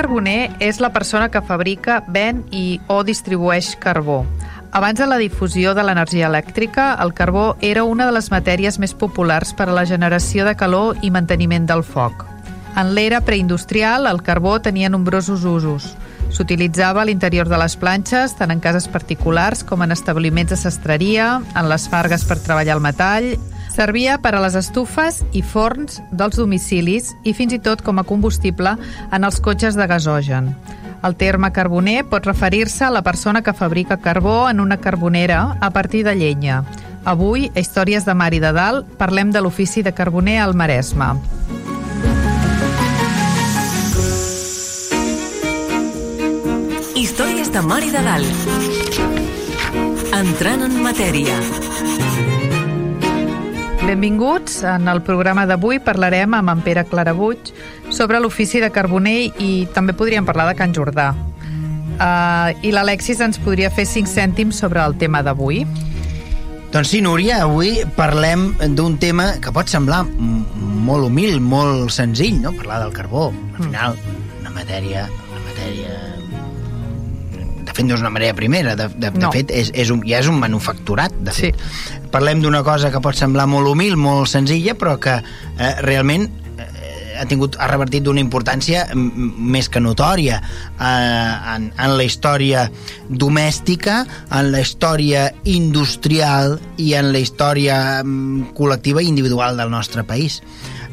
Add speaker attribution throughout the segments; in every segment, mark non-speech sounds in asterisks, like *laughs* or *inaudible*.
Speaker 1: Carboner és la persona que fabrica, ven i o distribueix carbó. Abans de la difusió de l'energia elèctrica, el carbó era una de les matèries més populars per a la generació de calor i manteniment del foc. En l'era preindustrial, el carbó tenia nombrosos usos. S'utilitzava a l'interior de les planxes, tant en cases particulars com en establiments de sastreria, en les fargues per treballar el metall, Servia per a les estufes i forns dels domicilis i fins i tot com a combustible en els cotxes de gasogen. El terme carboner pot referir-se a la persona que fabrica carbó en una carbonera a partir de llenya. Avui, a Històries de Mar i de Dalt, parlem de l'ofici de carboner al Maresme.
Speaker 2: Històries de Mar i de Dalt. Entrant en matèria.
Speaker 1: Benvinguts. En el programa d'avui parlarem amb en Pere Clarabuig sobre l'ofici de carboner i també podríem parlar de Can Jordà. Uh, I l'Alexis ens podria fer cinc cèntims sobre el tema d'avui.
Speaker 3: Doncs sí, Núria, avui parlem d'un tema que pot semblar molt humil, molt senzill, no? Parlar del carbó. Al final, una matèria, una matèria fet no és una marea primera, de, de, no. de fet és, és un, ja és un manufacturat de fet. Sí. Parlem d'una cosa que pot semblar molt humil, molt senzilla, però que eh, realment eh, ha tingut ha revertit d'una importància més que notòria eh, en, en la història domèstica, en la història industrial i en la història col·lectiva i individual del nostre país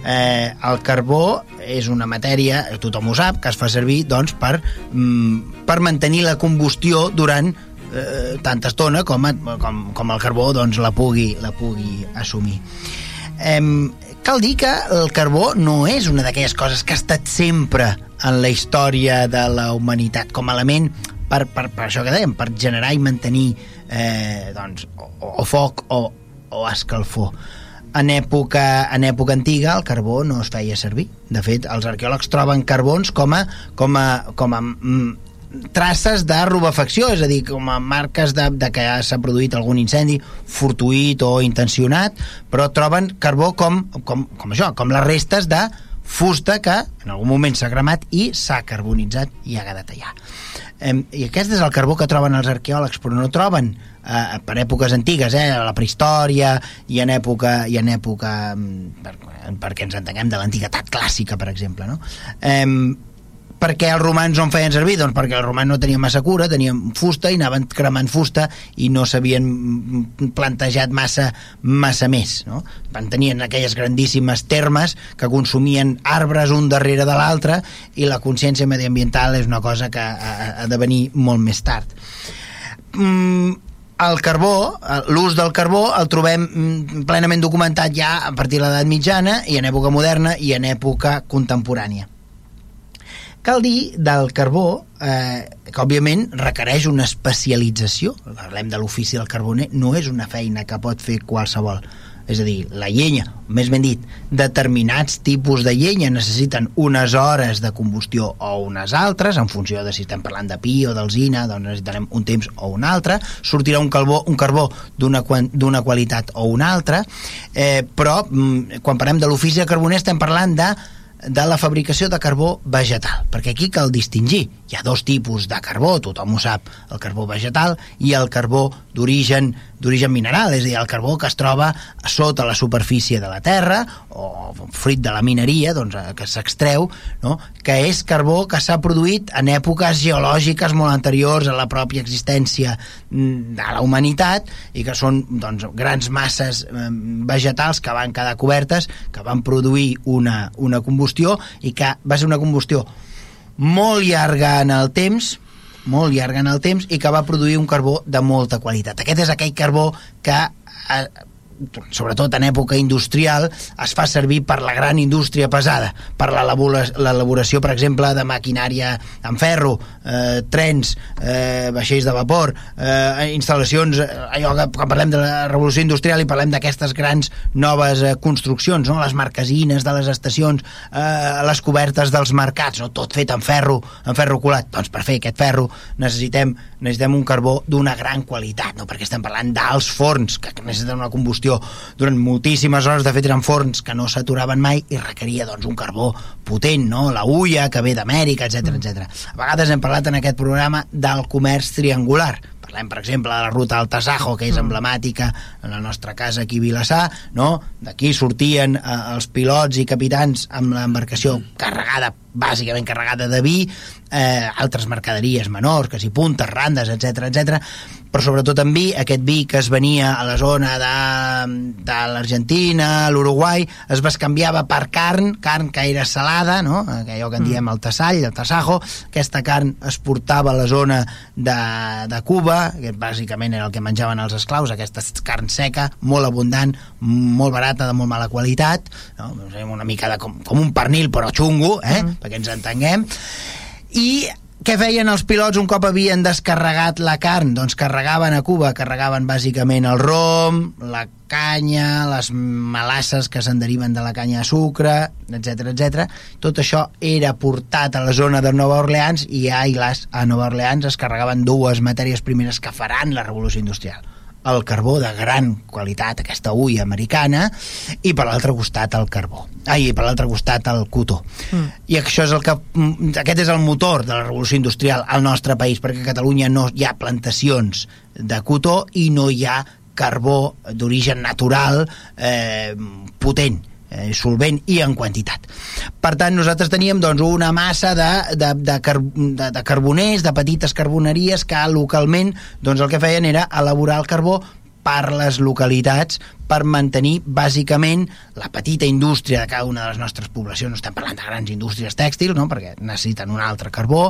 Speaker 3: eh, el carbó és una matèria, tothom ho sap, que es fa servir doncs, per, mm, per mantenir la combustió durant eh, tanta estona com, com, com el carbó doncs, la, pugui, la pugui assumir. Eh, cal dir que el carbó no és una d'aquelles coses que ha estat sempre en la història de la humanitat com a element per, per, per això que dèiem, per generar i mantenir eh, doncs, o, o foc o, o escalfor en època, en època antiga el carbó no es feia servir. De fet, els arqueòlegs troben carbons com a, com a, com a mm, traces de rubefacció, és a dir, com a marques de, de que s'ha produït algun incendi fortuït o intencionat, però troben carbó com, com, com això, com les restes de fusta que en algun moment s'ha cremat i s'ha carbonitzat i ha quedat allà. I aquest és el carbó que troben els arqueòlegs, però no troben eh, per èpoques antigues, eh, a la prehistòria i en època, i en època mm, per, perquè ens entenguem de l'antiguitat clàssica, per exemple. No? Eh, per què els romans no en feien servir? Doncs perquè els romans no tenien massa cura, tenien fusta i anaven cremant fusta i no s'havien plantejat massa, massa més. No? Tenien aquelles grandíssimes termes que consumien arbres un darrere de l'altre i la consciència mediambiental és una cosa que ha, ha de venir molt més tard. Mm, el carbó, l'ús del carbó el trobem mm, plenament documentat ja a partir de l'edat mitjana i en època moderna i en època contemporània Cal dir del carbó eh, que òbviament requereix una especialització. Parlem de l'ofici del carboner, no és una feina que pot fer qualsevol. És a dir, la llenya, més ben dit, determinats tipus de llenya necessiten unes hores de combustió o unes altres, en funció de si estem parlant de pi o d'alzina, doncs necessitarem un temps o un altre, sortirà un, carbó, un carbó d'una qualitat o una altra, eh, però mm, quan parlem de l'ofici de carboner estem parlant de de la fabricació de carbó vegetal, perquè aquí cal distingir. Hi ha dos tipus de carbó, tothom ho sap, el carbó vegetal i el carbó d'origen d'origen mineral, és a dir, el carbó que es troba sota la superfície de la Terra o fruit de la mineria doncs, eh, que s'extreu, no? que és carbó que s'ha produït en èpoques geològiques molt anteriors a la pròpia existència mm, de la humanitat i que són doncs, grans masses eh, vegetals que van quedar cobertes, que van produir una, una combustió i que va ser una combustió molt llarga en el temps, molt llarga en el temps i que va produir un carbó de molta qualitat. Aquest és aquell carbó que eh, sobretot en època industrial, es fa servir per la gran indústria pesada, per l'elaboració, per exemple, de maquinària en ferro, eh, trens, eh, vaixells de vapor, eh, instal·lacions, eh, allò que quan parlem de la revolució industrial i parlem d'aquestes grans noves eh, construccions, no? les marquesines de les estacions, eh, les cobertes dels mercats, no? tot fet en ferro, en ferro colat. Doncs per fer aquest ferro necessitem, necessitem un carbó d'una gran qualitat, no? perquè estem parlant d'alts forns que necessiten una combustió durant moltíssimes hores, de fet eren forns que no s'aturaven mai i requeria doncs, un carbó potent, no? la ulla que ve d'Amèrica, etc etc. A vegades hem parlat en aquest programa del comerç triangular, Parlem, per exemple, de la ruta al Tasajo, que és mm. emblemàtica en la nostra casa aquí a Vilassar, no? D'aquí sortien eh, els pilots i capitans amb l'embarcació carregada, bàsicament carregada de vi, eh, altres mercaderies menors, que si puntes, randes, etc etc però sobretot en vi, aquest vi que es venia a la zona de, de l'Argentina, l'Uruguai, es bescanviava per carn, carn que era salada, no? allò que en mm. diem el tassall, el tassajo, aquesta carn es portava a la zona de, de Cuba, que bàsicament era el que menjaven els esclaus, aquesta carn seca, molt abundant, molt barata, de molt mala qualitat, no? una mica de, com, com un pernil però xungo, eh? Mm. perquè ens entenguem, i què feien els pilots un cop havien descarregat la carn? Doncs carregaven a Cuba, carregaven bàsicament el rom, la canya, les melasses que se'n deriven de la canya de sucre, etc etc. Tot això era portat a la zona de Nova Orleans i a Ailas, a Nova Orleans, es carregaven dues matèries primeres que faran la revolució industrial el carbó de gran qualitat, aquesta ulla americana, i per l'altre costat el carbó. Ai, per l'altre costat el cotó. Mm. I això és el que, mm, aquest és el motor de la revolució industrial al nostre país, perquè a Catalunya no hi ha plantacions de cotó i no hi ha carbó d'origen natural eh, potent eh, solvent i en quantitat. Per tant, nosaltres teníem doncs, una massa de, de, de, car de, de carboners, de petites carboneries que localment doncs, el que feien era elaborar el carbó per les localitats per mantenir bàsicament la petita indústria de cada una de les nostres poblacions, no estem parlant de grans indústries tèxtils, no? perquè necessiten un altre carbó,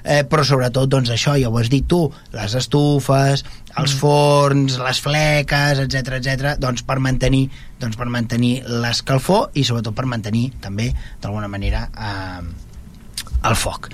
Speaker 3: eh, però sobretot doncs, això, ja ho has dit tu, les estufes, els mm. forns, les fleques, etc etc, doncs per mantenir doncs per mantenir l'escalfor i sobretot per mantenir també d'alguna manera eh, el foc.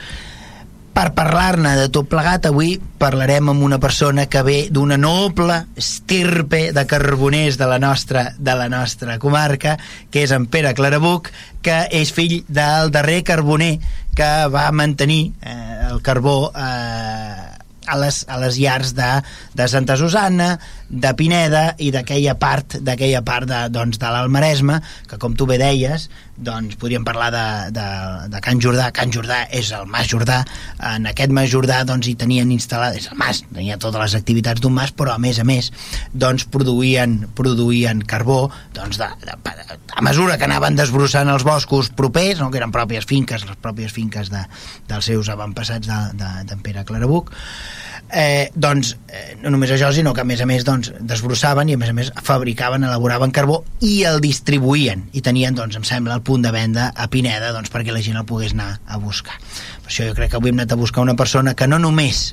Speaker 3: Per parlar-ne de tot plegat, avui parlarem amb una persona que ve d'una noble estirpe de carboners de la nostra de la nostra comarca, que és en Pere Clarabuc, que és fill del darrer carboner que va mantenir eh, el carbó eh, a les, a les llars de, de Santa Susanna, de Pineda i d'aquella part d'aquella part de, doncs, de l'Almaresma, que com tu bé deies, doncs podríem parlar de, de, de Can Jordà. Can Jordà és el Mas Jordà. En aquest Mas Jordà doncs, hi tenien instal·lat, és el Mas, tenia totes les activitats d'un Mas, però a més a més doncs, produïen, produïen carbó doncs, de, de, a mesura que anaven desbrossant els boscos propers, no, que eren pròpies finques, les pròpies finques de, dels seus avantpassats d'en de, de, Pere Clarabuc, eh, doncs eh, no només això, sinó que a més a més doncs, desbrossaven i a més a més fabricaven, elaboraven carbó i el distribuïen i tenien, doncs, em sembla, el punt de venda a Pineda doncs, perquè la gent el pogués anar a buscar. Per això jo crec que avui hem anat a buscar una persona que no només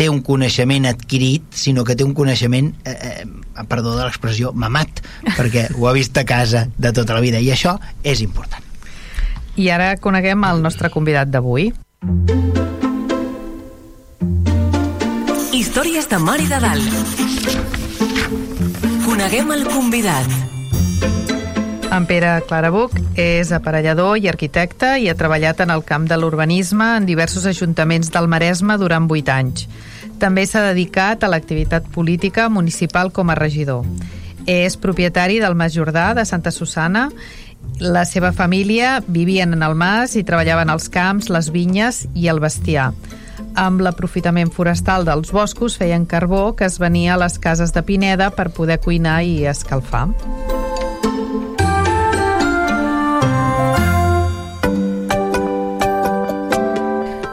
Speaker 3: té un coneixement adquirit, sinó que té un coneixement, eh, eh, perdó de l'expressió, mamat, perquè ho ha vist a casa de tota la vida, i això és important.
Speaker 1: I ara coneguem el nostre convidat d'avui.
Speaker 2: Històries de Mar i de Dalt. Coneguem el convidat.
Speaker 1: En Pere Clarabuc és aparellador i arquitecte i ha treballat en el camp de l'urbanisme en diversos ajuntaments del Maresme durant 8 anys. També s'ha dedicat a l'activitat política municipal com a regidor. És propietari del Mas Jordà de Santa Susana la seva família vivien en el mas i treballaven als camps, les vinyes i el bestiar amb l'aprofitament forestal dels boscos feien carbó que es venia a les cases de Pineda per poder cuinar i escalfar.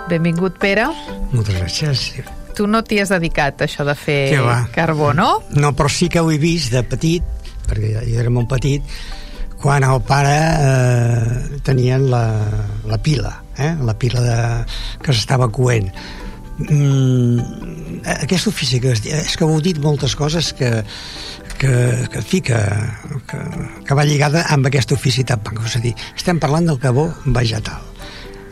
Speaker 1: Benvingut, Pere.
Speaker 4: Moltes gràcies.
Speaker 1: Tu no t'hi has dedicat, això de fer carbó, no?
Speaker 4: No, però sí que ho he vist de petit, perquè jo era molt petit, quan el pare eh, tenien la, la pila eh? la pila de, que s'estava coent mm, aquest ofici que és que heu dit moltes coses que, que, que, fi, que, que, que va lligada amb aquest ofici tan punk. És a dir, estem parlant del carbó vegetal.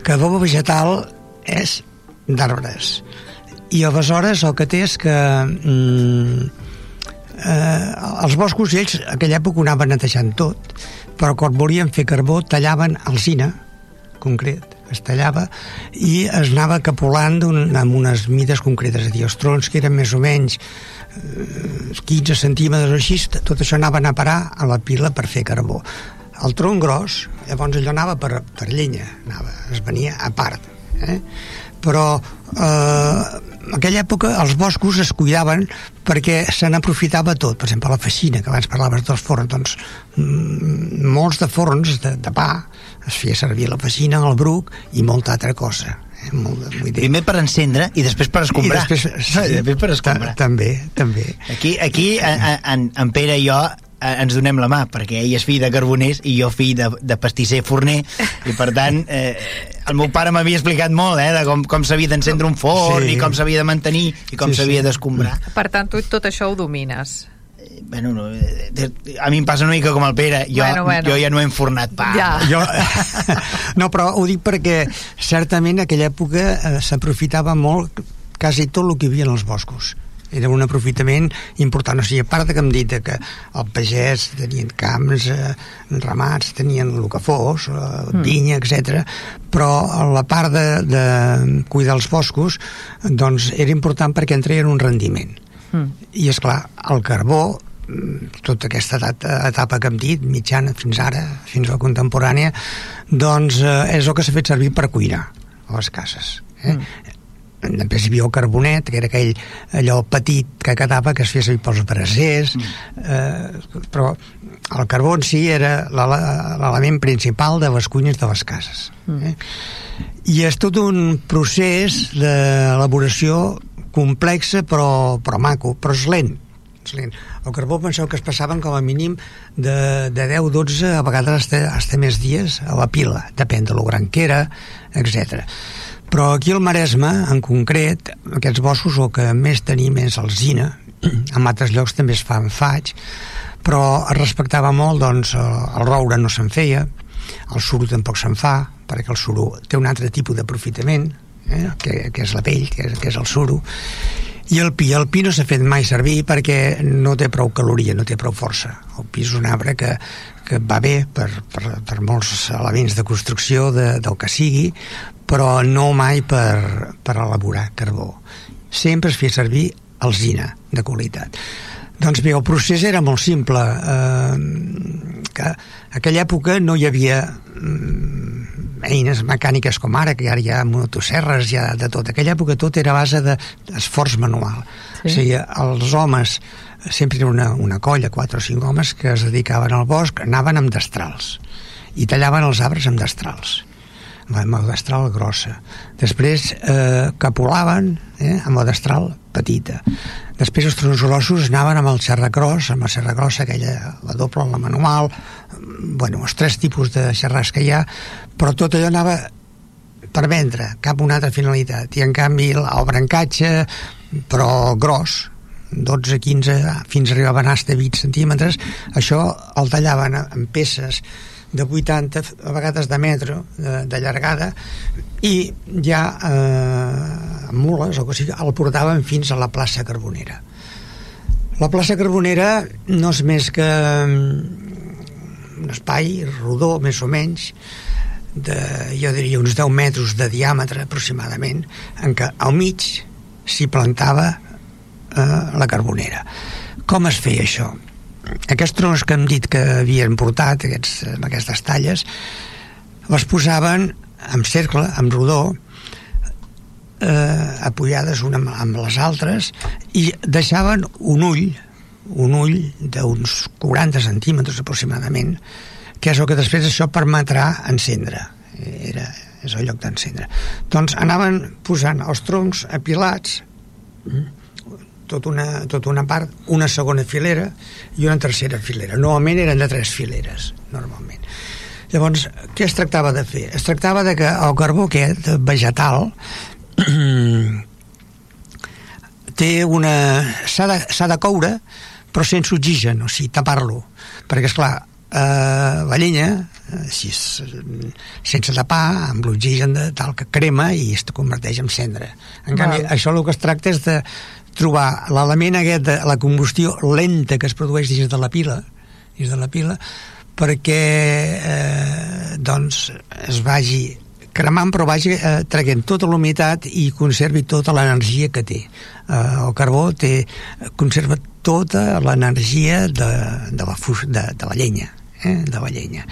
Speaker 4: Carbó vegetal és d'arbres. I aleshores el que té és que mm, eh, els boscos ells a aquella època ho anaven netejant tot, però quan volien fer carbó tallaven alzina, concret, es tallava i es anava capolant un, amb unes mides concretes, és a dir, els trons que eren més o menys eh, 15 centímetres o així, tot això anava a parar a la pila per fer carbó. El tronc gros, llavors allò anava per, per llenya, anava, es venia a part. Eh? Però eh, aquella època els boscos es cuidaven perquè se n'aprofitava tot. Per exemple, la feixina, que abans parlaves dels forns, doncs mm, molts de forns de, de pa es feia servir la feixina, el bruc i molta altra cosa. Eh? Molt,
Speaker 3: vull dir... Primer per encendre i després per escombrar.
Speaker 4: I després, *laughs* sí,
Speaker 3: I després per escombrar.
Speaker 4: També, també.
Speaker 3: Aquí, aquí en, en, Pere i jo ens donem la mà, perquè ell és fill de carboners i jo fill de, de pastisser forner, i per tant, eh, el meu pare m'havia explicat molt, eh, de com, com s'havia d'encendre un forn, sí. i com s'havia de mantenir, i com s'havia sí, d'escombrar.
Speaker 1: Per tant, tu tot això ho domines
Speaker 3: bueno, no, eh, a mi em passa una mica com el Pere jo, bueno, bueno. jo ja no he enfornat pa
Speaker 4: ja. jo, *laughs* no, però ho dic perquè certament en aquella època eh, s'aprofitava molt quasi tot el que hi havia en els boscos era un aprofitament important, o sigui, a part de que hem dit que el pagès tenien camps, eh, ramats, tenien el que fos, eh, mm. vinya, etc. però la part de, de cuidar els boscos doncs era important perquè en treien un rendiment mm. i és clar, el carbó tota aquesta etapa que hem dit, mitjana fins ara, fins a la contemporània, doncs eh, és el que s'ha fet servir per cuinar a les cases. Eh? Mm. Després hi havia el carbonet, que era aquell allò petit que quedava, que es feia servir pels brasers, mm. eh, però el carbó en si era l'element principal de les cuines de les cases. Mm. Eh? I és tot un procés d'elaboració complexa però, però maco, però és lent lent. El carbó penseu que es passaven com a mínim de, de 10, 12, a vegades fins hasta més dies a la pila, depèn de lo gran que era, etc. Però aquí al Maresme, en concret, aquests boscos el que més tenim és alzina, *clears throat* en altres llocs també es fan faig, però es respectava molt, doncs, el roure no se'n feia, el suro tampoc se'n fa, perquè el suro té un altre tipus d'aprofitament, eh, que, que és la pell, que és, que és el suro, i el pi, el pi no s'ha fet mai servir perquè no té prou caloria, no té prou força. El pi és un arbre que, que va bé per, per, per molts elements de construcció de, del que sigui, però no mai per, per elaborar carbó. Sempre es feia servir alzina de qualitat. Doncs bé, el procés era molt simple. Eh, que aquella època no hi havia mm, eines mecàniques com ara, que ara hi ha motosserres, hi ha de tot. Aquella època tot era a base d'esforç de, manual. Sí. O sigui, els homes, sempre era una, una colla, quatre o cinc homes, que es dedicaven al bosc, anaven amb destrals i tallaven els arbres amb destrals amb la destral grossa. Després eh, capolaven eh, amb la destral petita. Després els trons grossos anaven amb el xerracross, amb la serra grossa, aquella, la doble, la manual, bueno, els tres tipus de xerrars que hi ha, però tot allò anava per vendre, cap una altra finalitat. I en canvi el brancatge, però gros, 12, 15, fins arribaven a 20 centímetres, això el tallaven en peces de 80, a vegades de metro, de, de llargada, i ja eh, amb mules, o que sigui, el portaven fins a la plaça Carbonera. La plaça Carbonera no és més que mm, un espai rodó, més o menys, de, jo diria, uns 10 metres de diàmetre aproximadament, en què al mig s'hi plantava eh, la carbonera. Com es feia això? Aquests troncs que hem dit que havien portat, aquests, amb aquestes talles, les posaven en cercle, en rodó, eh, apoyades una amb les altres, i deixaven un ull, un ull d'uns 40 centímetres aproximadament, que és el que després això permetrà encendre. Era, és el lloc d'encendre. Doncs anaven posant els troncs apilats, tot una, tot una part, una segona filera i una tercera filera. Normalment eren de tres fileres, normalment. Llavors, què es tractava de fer? Es tractava de que el carbó aquest, vegetal, *clears throat* té una... s'ha de, de coure, però sense oxigen, o sigui, tapar-lo. Perquè, és clar, eh, la llenya, eh, si és, sense tapar, amb l'oxigen de tal que crema i es converteix en cendra. En canvi,
Speaker 1: Val.
Speaker 4: això el que es tracta és de trobar l'element aquest de la combustió lenta que es produeix dins de la pila, dins de la pila, perquè eh, doncs es vagi cremant però vagi eh, traient tota la humitat i conservi tota l'energia que té. Eh, el carbó té, conserva tota l'energia de, de, la fus, de, de la llenya eh, de la llenya.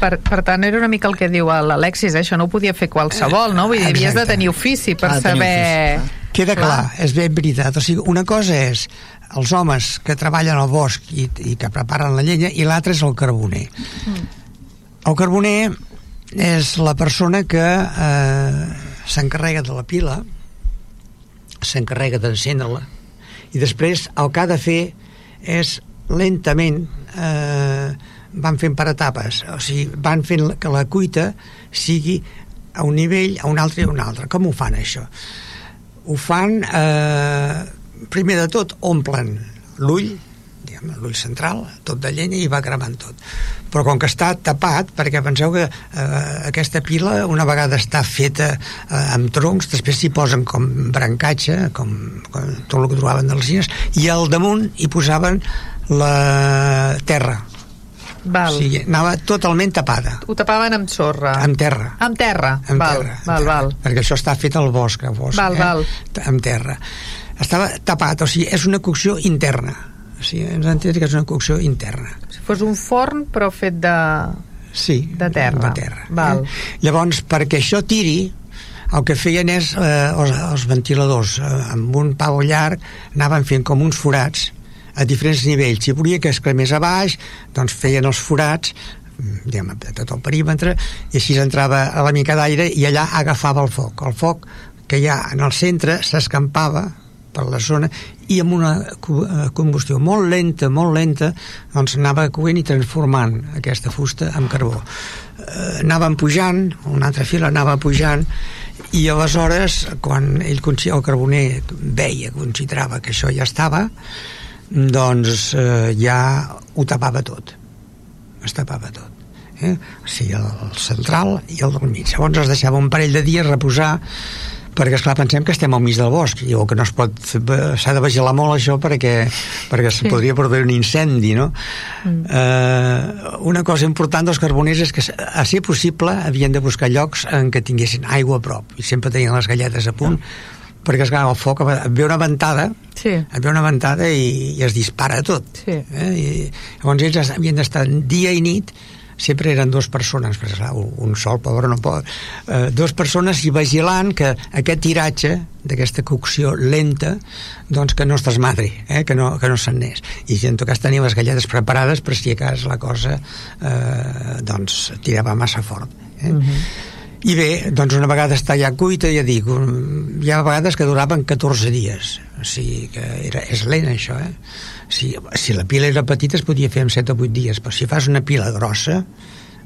Speaker 1: Per, per tant, era una mica el que diu l'Alexis, eh? això no ho podia fer qualsevol, no? Vull dir, havies de tenir ofici per
Speaker 3: Ah,
Speaker 1: saber...
Speaker 3: ofici,
Speaker 4: Queda clar,
Speaker 1: Clar.
Speaker 4: és ben veritat. O sigui, una cosa és els homes que treballen al bosc i, i que preparen la llenya i l'altra és el carboner. Mm. El carboner és la persona que eh, s'encarrega de la pila, s'encarrega d'encendre-la i després el que ha de fer és lentament eh, van fent per etapes o sigui, van fent que la cuita sigui a un nivell, a un altre i a un altre com ho fan això? Ho fan eh, primer de tot omplen l'ull l'ull central, tot de llenya i va cremant tot. Però com que està tapat, perquè penseu que eh, aquesta pila una vegada està feta eh, amb troncs, després s'hi posen com brancatge, com, com tot el que trobaven dels cines, i al damunt hi posaven la terra.
Speaker 1: Val.
Speaker 4: O sigui, anava totalment tapada,
Speaker 1: Ho tapaven amb sorra.
Speaker 4: amb terra.
Speaker 1: Amb terra.
Speaker 4: Amb
Speaker 1: val,
Speaker 4: terra, amb
Speaker 1: val,
Speaker 4: terra,
Speaker 1: val.
Speaker 4: Perquè això està fet al bosc, al bosc
Speaker 1: Val,
Speaker 4: eh?
Speaker 1: val.
Speaker 4: amb terra. Estava tapat, o sigui, és una cocció interna. O sigui, ens entens que és una cocció interna.
Speaker 1: Si fos un forn, però fet de...
Speaker 4: Sí,
Speaker 1: De terra.
Speaker 4: De terra
Speaker 1: Val.
Speaker 4: Eh? Llavors, perquè això tiri, el que feien és, eh, els, els ventiladors, eh, amb un pau llarg, anaven fent com uns forats a diferents nivells. Si volia que es cremés a baix, doncs feien els forats mm, diguem, de tot el perímetre i així entrava a la mica d'aire i allà agafava el foc. El foc que hi ha en el centre s'escampava per la zona i amb una eh, combustió molt lenta, molt lenta, doncs anava coent i transformant aquesta fusta en carbó. Eh, anaven pujant, una altra fila anava pujant, i aleshores, quan ell, el carboner veia, considerava que això ja estava, doncs eh, ja ho tapava tot. Es tapava tot. Eh? O sigui, el, el central i el del mig. Llavors es deixava un parell de dies reposar perquè, esclar, pensem que estem al mig del bosc i que no es pot s'ha de vigilar molt això perquè, perquè sí. Podria produir un incendi no? Mm. Eh, una cosa important dels carboners és que a ser possible havien de buscar llocs en què tinguessin aigua a prop i sempre tenien les galletes a punt perquè esclar, el foc et ve una ventada
Speaker 1: Sí.
Speaker 4: et ve una ventada i, i es dispara tot
Speaker 1: Sí.
Speaker 4: eh? I, llavors ells havien d'estar dia i nit sempre eren dues persones, perquè clar, un sol pobre no pot, eh, dues persones i vigilant que aquest tiratge d'aquesta cocció lenta doncs que no es desmadri, eh, que no, que no se'n anés i en tot cas tenia les galletes preparades per si a cas la cosa eh, doncs tirava massa fort eh? I bé, doncs una vegada està ja cuita, ja dic, hi ha vegades que duraven 14 dies. O sigui que era, és lent això, eh? Si, si la pila era petita es podia fer en 7 o 8 dies, però si fas una pila grossa...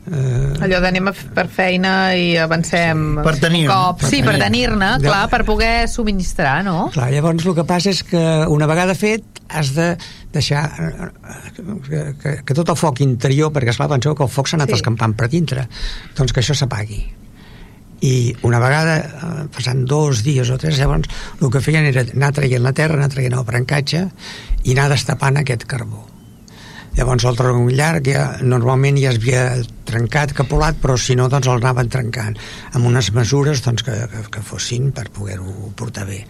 Speaker 4: Eh,
Speaker 1: Allò d'anem per feina i avancem
Speaker 3: Per tenir-ne.
Speaker 1: cop.
Speaker 3: Per
Speaker 1: Sí, per
Speaker 3: tenir-ne.
Speaker 1: clar, per poder subministrar, no?
Speaker 4: clar, llavors el que passa és que una vegada fet has de deixar eh, que, que, que tot el foc interior, perquè esclar, penseu que el foc s'ha anat
Speaker 1: Sí.
Speaker 4: sí. escampant per dintre, doncs que això s'apagui. I una vegada, eh, passant dos dies o tres, llavors el que feien era anar traient la terra, anar traient el brancatge i anar destapant aquest carbó. Llavors el tronc llarg ja, normalment ja es havia trencat, capolat, però si no doncs el anaven trencant amb unes mesures doncs, que, que, que fossin per poder-ho portar bé.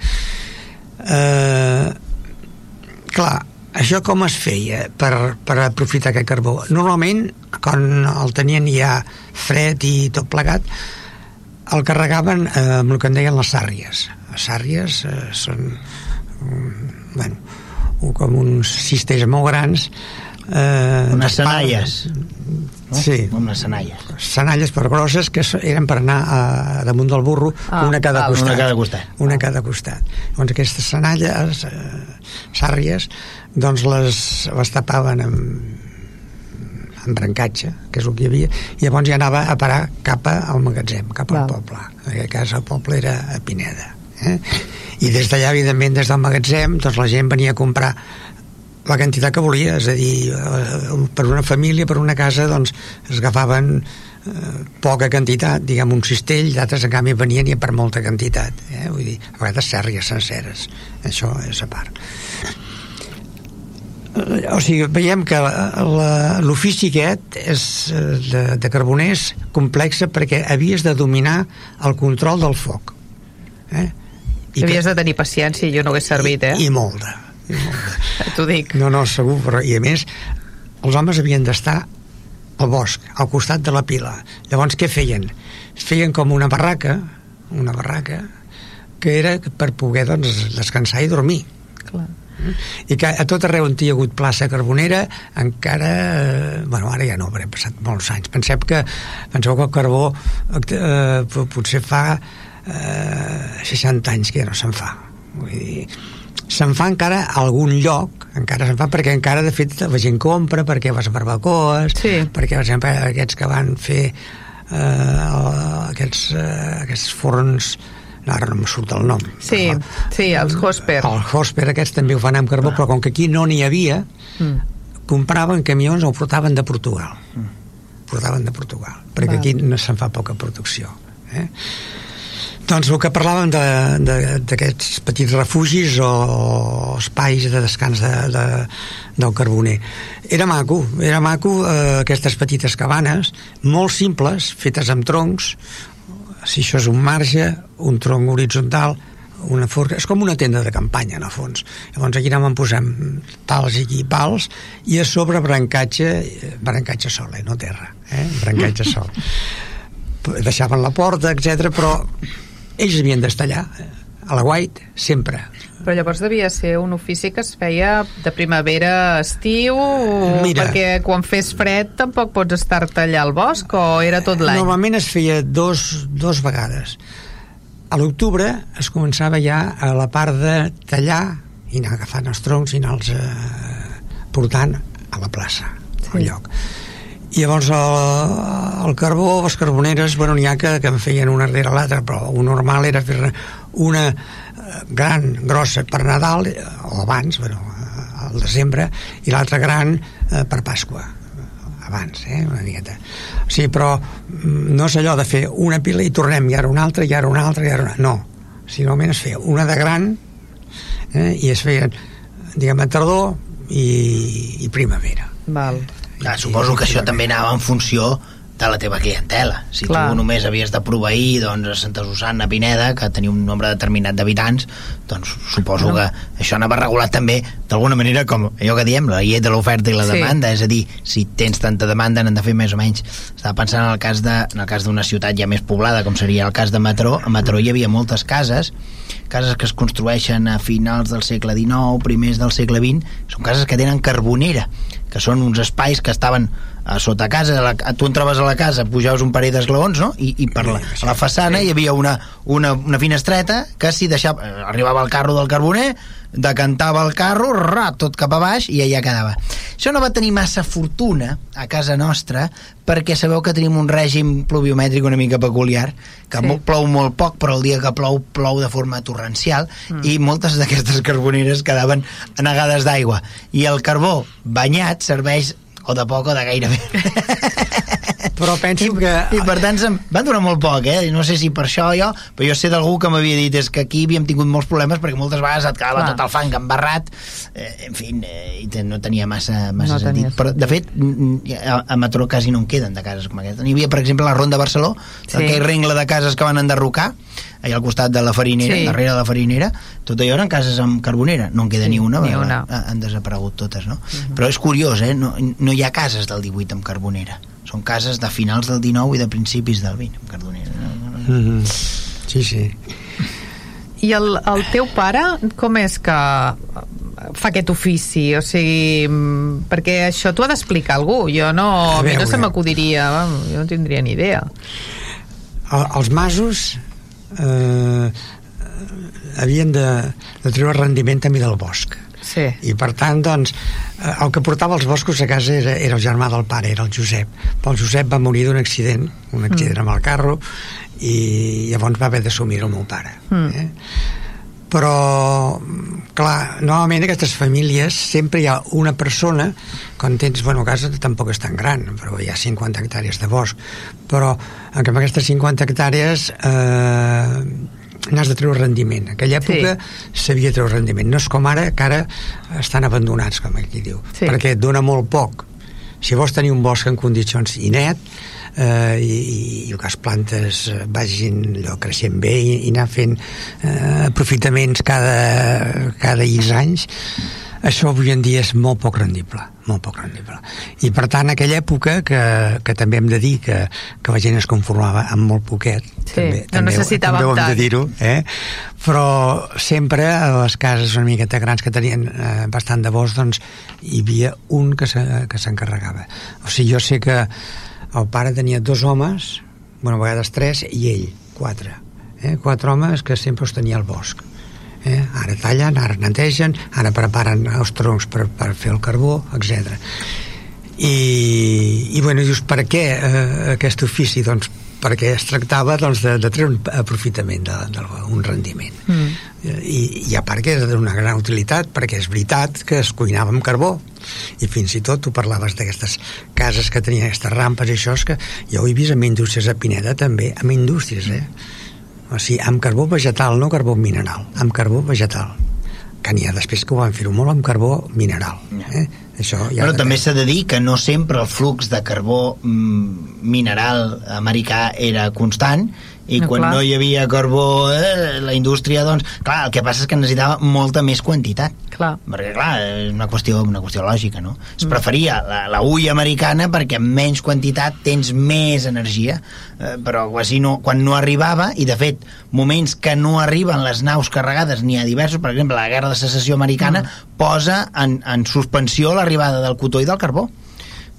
Speaker 4: Eh, clar, això com es feia per, per aprofitar aquest carbó? Normalment, quan el tenien ja fred i tot plegat, el carregaven eh, amb el que en deien les sàrries. Les sàrries eh, són mm, bueno, com uns cistells molt grans eh,
Speaker 3: Unes senalles. No?
Speaker 4: Sí.
Speaker 3: Les senalles.
Speaker 4: senalles per grosses que eren per anar a, damunt del burro
Speaker 1: Ah,
Speaker 4: una a cada
Speaker 1: val.
Speaker 4: costat
Speaker 3: Una a cada costat.
Speaker 4: una a cada costat llavors aquestes senalles eh, sàrries doncs les, les tapaven amb amb brancatge, que és el que hi havia, i llavors ja anava a parar cap al magatzem, cap al
Speaker 1: Val.
Speaker 4: poble. En aquest cas el poble era a Pineda. Eh? I des d'allà, evidentment, des del magatzem, doncs la gent venia a comprar la quantitat que volia, és a dir, eh, per una família, per una casa, doncs es agafaven eh, poca quantitat, diguem un cistell, d'altres en canvi venien ja per molta quantitat, eh? vull dir, a vegades sèrries senceres, això és a part. Eh, o sigui, veiem que l'ofici aquest és eh, de, de carboners complexa perquè havies de dominar el control del foc.
Speaker 1: Eh? I havies que, de tenir paciència i jo no hagués servit, eh?
Speaker 4: I, i molta. I
Speaker 1: molta. *laughs* T'ho dic.
Speaker 4: No, no, segur, però i a més els homes havien d'estar al bosc, al costat de la pila. Llavors, què feien? Feien com una barraca, una barraca, que era per poder doncs, descansar i dormir.
Speaker 1: Clar
Speaker 4: i que a tot arreu on hi ha hagut plaça carbonera encara, eh, bueno, ara ja no haurem passat molts anys, penseu que penseu que el carbó eh, potser fa eh, 60 anys que ja no se'n fa vull dir, se'n fa encara a algun lloc, encara se'n fa perquè encara de fet la gent compra perquè vas a barbacoes,
Speaker 1: sí.
Speaker 4: perquè per exemple aquests que van fer eh, aquests, eh, aquests forns ara no me surt el nom
Speaker 1: sí, però, sí, els Hosper
Speaker 4: el Hosper aquests també ho fan amb carbó ah. però com que aquí no n'hi havia mm. compraven camions o portaven de Portugal mm. portaven de Portugal perquè Val. aquí no se'n fa poca producció eh? doncs el que parlàvem d'aquests petits refugis o, o espais de descans de, de, del carboner era maco, era maco eh, aquestes petites cabanes molt simples, fetes amb troncs si això és un marge, un tronc horitzontal, una forca, és com una tenda de campanya, en el fons. Llavors aquí anem posem pals i pals, i a sobre brancatge, brancatge sol, eh? no terra, eh? brancatge *laughs* sol. Deixaven la porta, etc però ells havien d'estar allà, eh? a la White, sempre.
Speaker 1: Però llavors devia ser un ofici que es feia de primavera a estiu, Mira, perquè quan fes fred tampoc pots estar-te allà al bosc, o era tot l'any?
Speaker 4: Normalment es feia dos, dos vegades. A l'octubre es començava ja a la part de tallar i anar agafant els troncs i anar-los eh, portant a la plaça, sí. al lloc. I llavors el, el carbó, les carboneres, bueno, n'hi ha que, que en feien una rere l'altra, però un normal era fer una gran, grossa per Nadal, eh, o abans, bueno, eh, al desembre, i l'altra gran eh, per Pasqua abans, eh, una miqueta. Sí, però mm, no és allò de fer una pila i tornem, i ara una altra, i ara una altra, i ara una... No, sinó almenys es feia una de gran eh, i es feien, diguem, a tardor i, i primavera.
Speaker 1: Val.
Speaker 3: Clar, suposo que això també anava en funció de la teva clientela. Si Clar. tu només havies de proveir doncs, a Santa Susana, a Pineda, que tenia un nombre determinat d'habitants, doncs suposo bueno. que això anava regulat també d'alguna manera com allò que diem, la llei de l'oferta i la sí. demanda, és a dir, si tens tanta demanda n'han de fer més o menys. Estava pensant en el cas de en el cas d'una ciutat ja més poblada, com seria el cas de Matró. A Matró hi havia moltes cases, cases que es construeixen a finals del segle XIX, primers del segle XX, són cases que tenen carbonera, que són uns espais que estaven a sota casa, a la, tu entraves a la casa, pujaves un parell d'esglaons, no? I, i per la, a la façana hi havia una, una, una finestreta que si deixava, eh, arribava el carro del carboner, decantava el carro, ra, tot cap a baix i allà quedava. Això no va tenir massa fortuna a casa nostra perquè sabeu que tenim un règim pluviomètric una mica peculiar, que sí. plou molt poc, però el dia que plou, plou de forma torrencial mm. i moltes d'aquestes *laughs* carboneres quedaven anegades d'aigua. I el carbó banyat serveix o de poc o de gairebé *laughs*
Speaker 4: però penso
Speaker 3: I,
Speaker 4: que...
Speaker 3: I per tant se'm van durar molt poc, eh? No sé si per això jo, però jo sé d'algú que m'havia dit és que aquí havíem tingut molts problemes perquè moltes vegades et quedava Clar. tot el fang embarrat, eh, en fi, eh, i no tenia massa, massa no sentit. Però, de fet, a, a Matró quasi no en queden de cases com aquesta. N'hi havia, per exemple, la Ronda Barceló, sí. aquell rengle de cases que van enderrocar, allà al costat de la farinera, sí. darrere de la farinera, tot allò eren cases amb carbonera, no en queda sí, ni una,
Speaker 1: ni una.
Speaker 3: han desaparegut totes, no? Uh mhm. -huh. Però és curiós, eh? No, no hi ha cases del 18 amb carbonera. Són cases de finals del 19 i de principis del 20 amb carbonera. No?
Speaker 4: Uh mhm. -huh. Sí, sí.
Speaker 1: I el, el teu pare, com és que fa aquest ofici? O sigui, perquè això t'ho ha d'explicar algú. Jo no, a, a mi no se m'acudiria, jo no tindria ni idea.
Speaker 4: El, els masos eh, havien de, de treure rendiment també del bosc
Speaker 1: sí.
Speaker 4: i per tant doncs eh, el que portava els boscos a casa era, era el germà del pare, era el Josep però el Josep va morir d'un accident un accident mm. amb el carro i llavors va haver d'assumir el meu pare mm. eh? però clar, normalment en aquestes famílies sempre hi ha una persona, quan tens, bueno, casa tampoc és tan gran, però hi ha 50 hectàrees de bosc, però en aquestes 50 hectàrees eh, n'has de treure rendiment. En aquella època s'havia sí. de treure rendiment. No és com ara, que ara estan abandonats, com aquí diu, sí. perquè et dona molt poc. Si vols tenir un bosc en condicions i net, eh, i, i que les plantes vagin allò, creixent bé i, i anar fent eh, aprofitaments cada, cada X anys això avui en dia és molt poc rendible molt poc rendible i per tant aquella època que, que també hem de dir que, que la gent es conformava amb molt poquet
Speaker 1: sí, també, no també,
Speaker 4: també ho hem de dir-ho eh? però sempre a les cases una miqueta grans que tenien eh, bastant de bosc doncs hi havia un que s'encarregava o sigui jo sé que el pare tenia dos homes, bueno, a vegades tres, i ell, quatre. Eh? Quatre homes que sempre els tenia al bosc. Eh? Ara tallen, ara netegen, ara preparen els troncs per, per fer el carbó, etc. I, i bueno, dius, per què eh, aquest ofici? Doncs perquè es tractava doncs, de, de treure un aprofitament d'un rendiment mm. I, i a part que era d'una gran utilitat perquè és veritat que es cuinava amb carbó i fins i tot tu parlaves d'aquestes cases que tenien aquestes rampes i això és que jo ho he vist amb indústries a Pineda també, amb indústries eh? O sigui, amb carbó vegetal no carbó mineral, amb carbó vegetal. Que n'hi ha després que ho van fer-ho molt amb carbó mineral eh?
Speaker 3: Això ja Però també s'ha de dir que no sempre el flux de carbó mm, mineral americà era constant i no, quan clar. no hi havia carbó eh, la indústria, doncs, clar, el que passa és que necessitava molta més quantitat
Speaker 1: clar.
Speaker 3: perquè clar, és una qüestió, una qüestió lògica no? es mm. preferia la, la ulla americana perquè amb menys quantitat tens més energia eh, però quasi no, quan no arribava i de fet, moments que no arriben les naus carregades, n'hi ha diversos per exemple, la guerra de secessió americana mm. posa en, en suspensió l'arribada del cotó i del carbó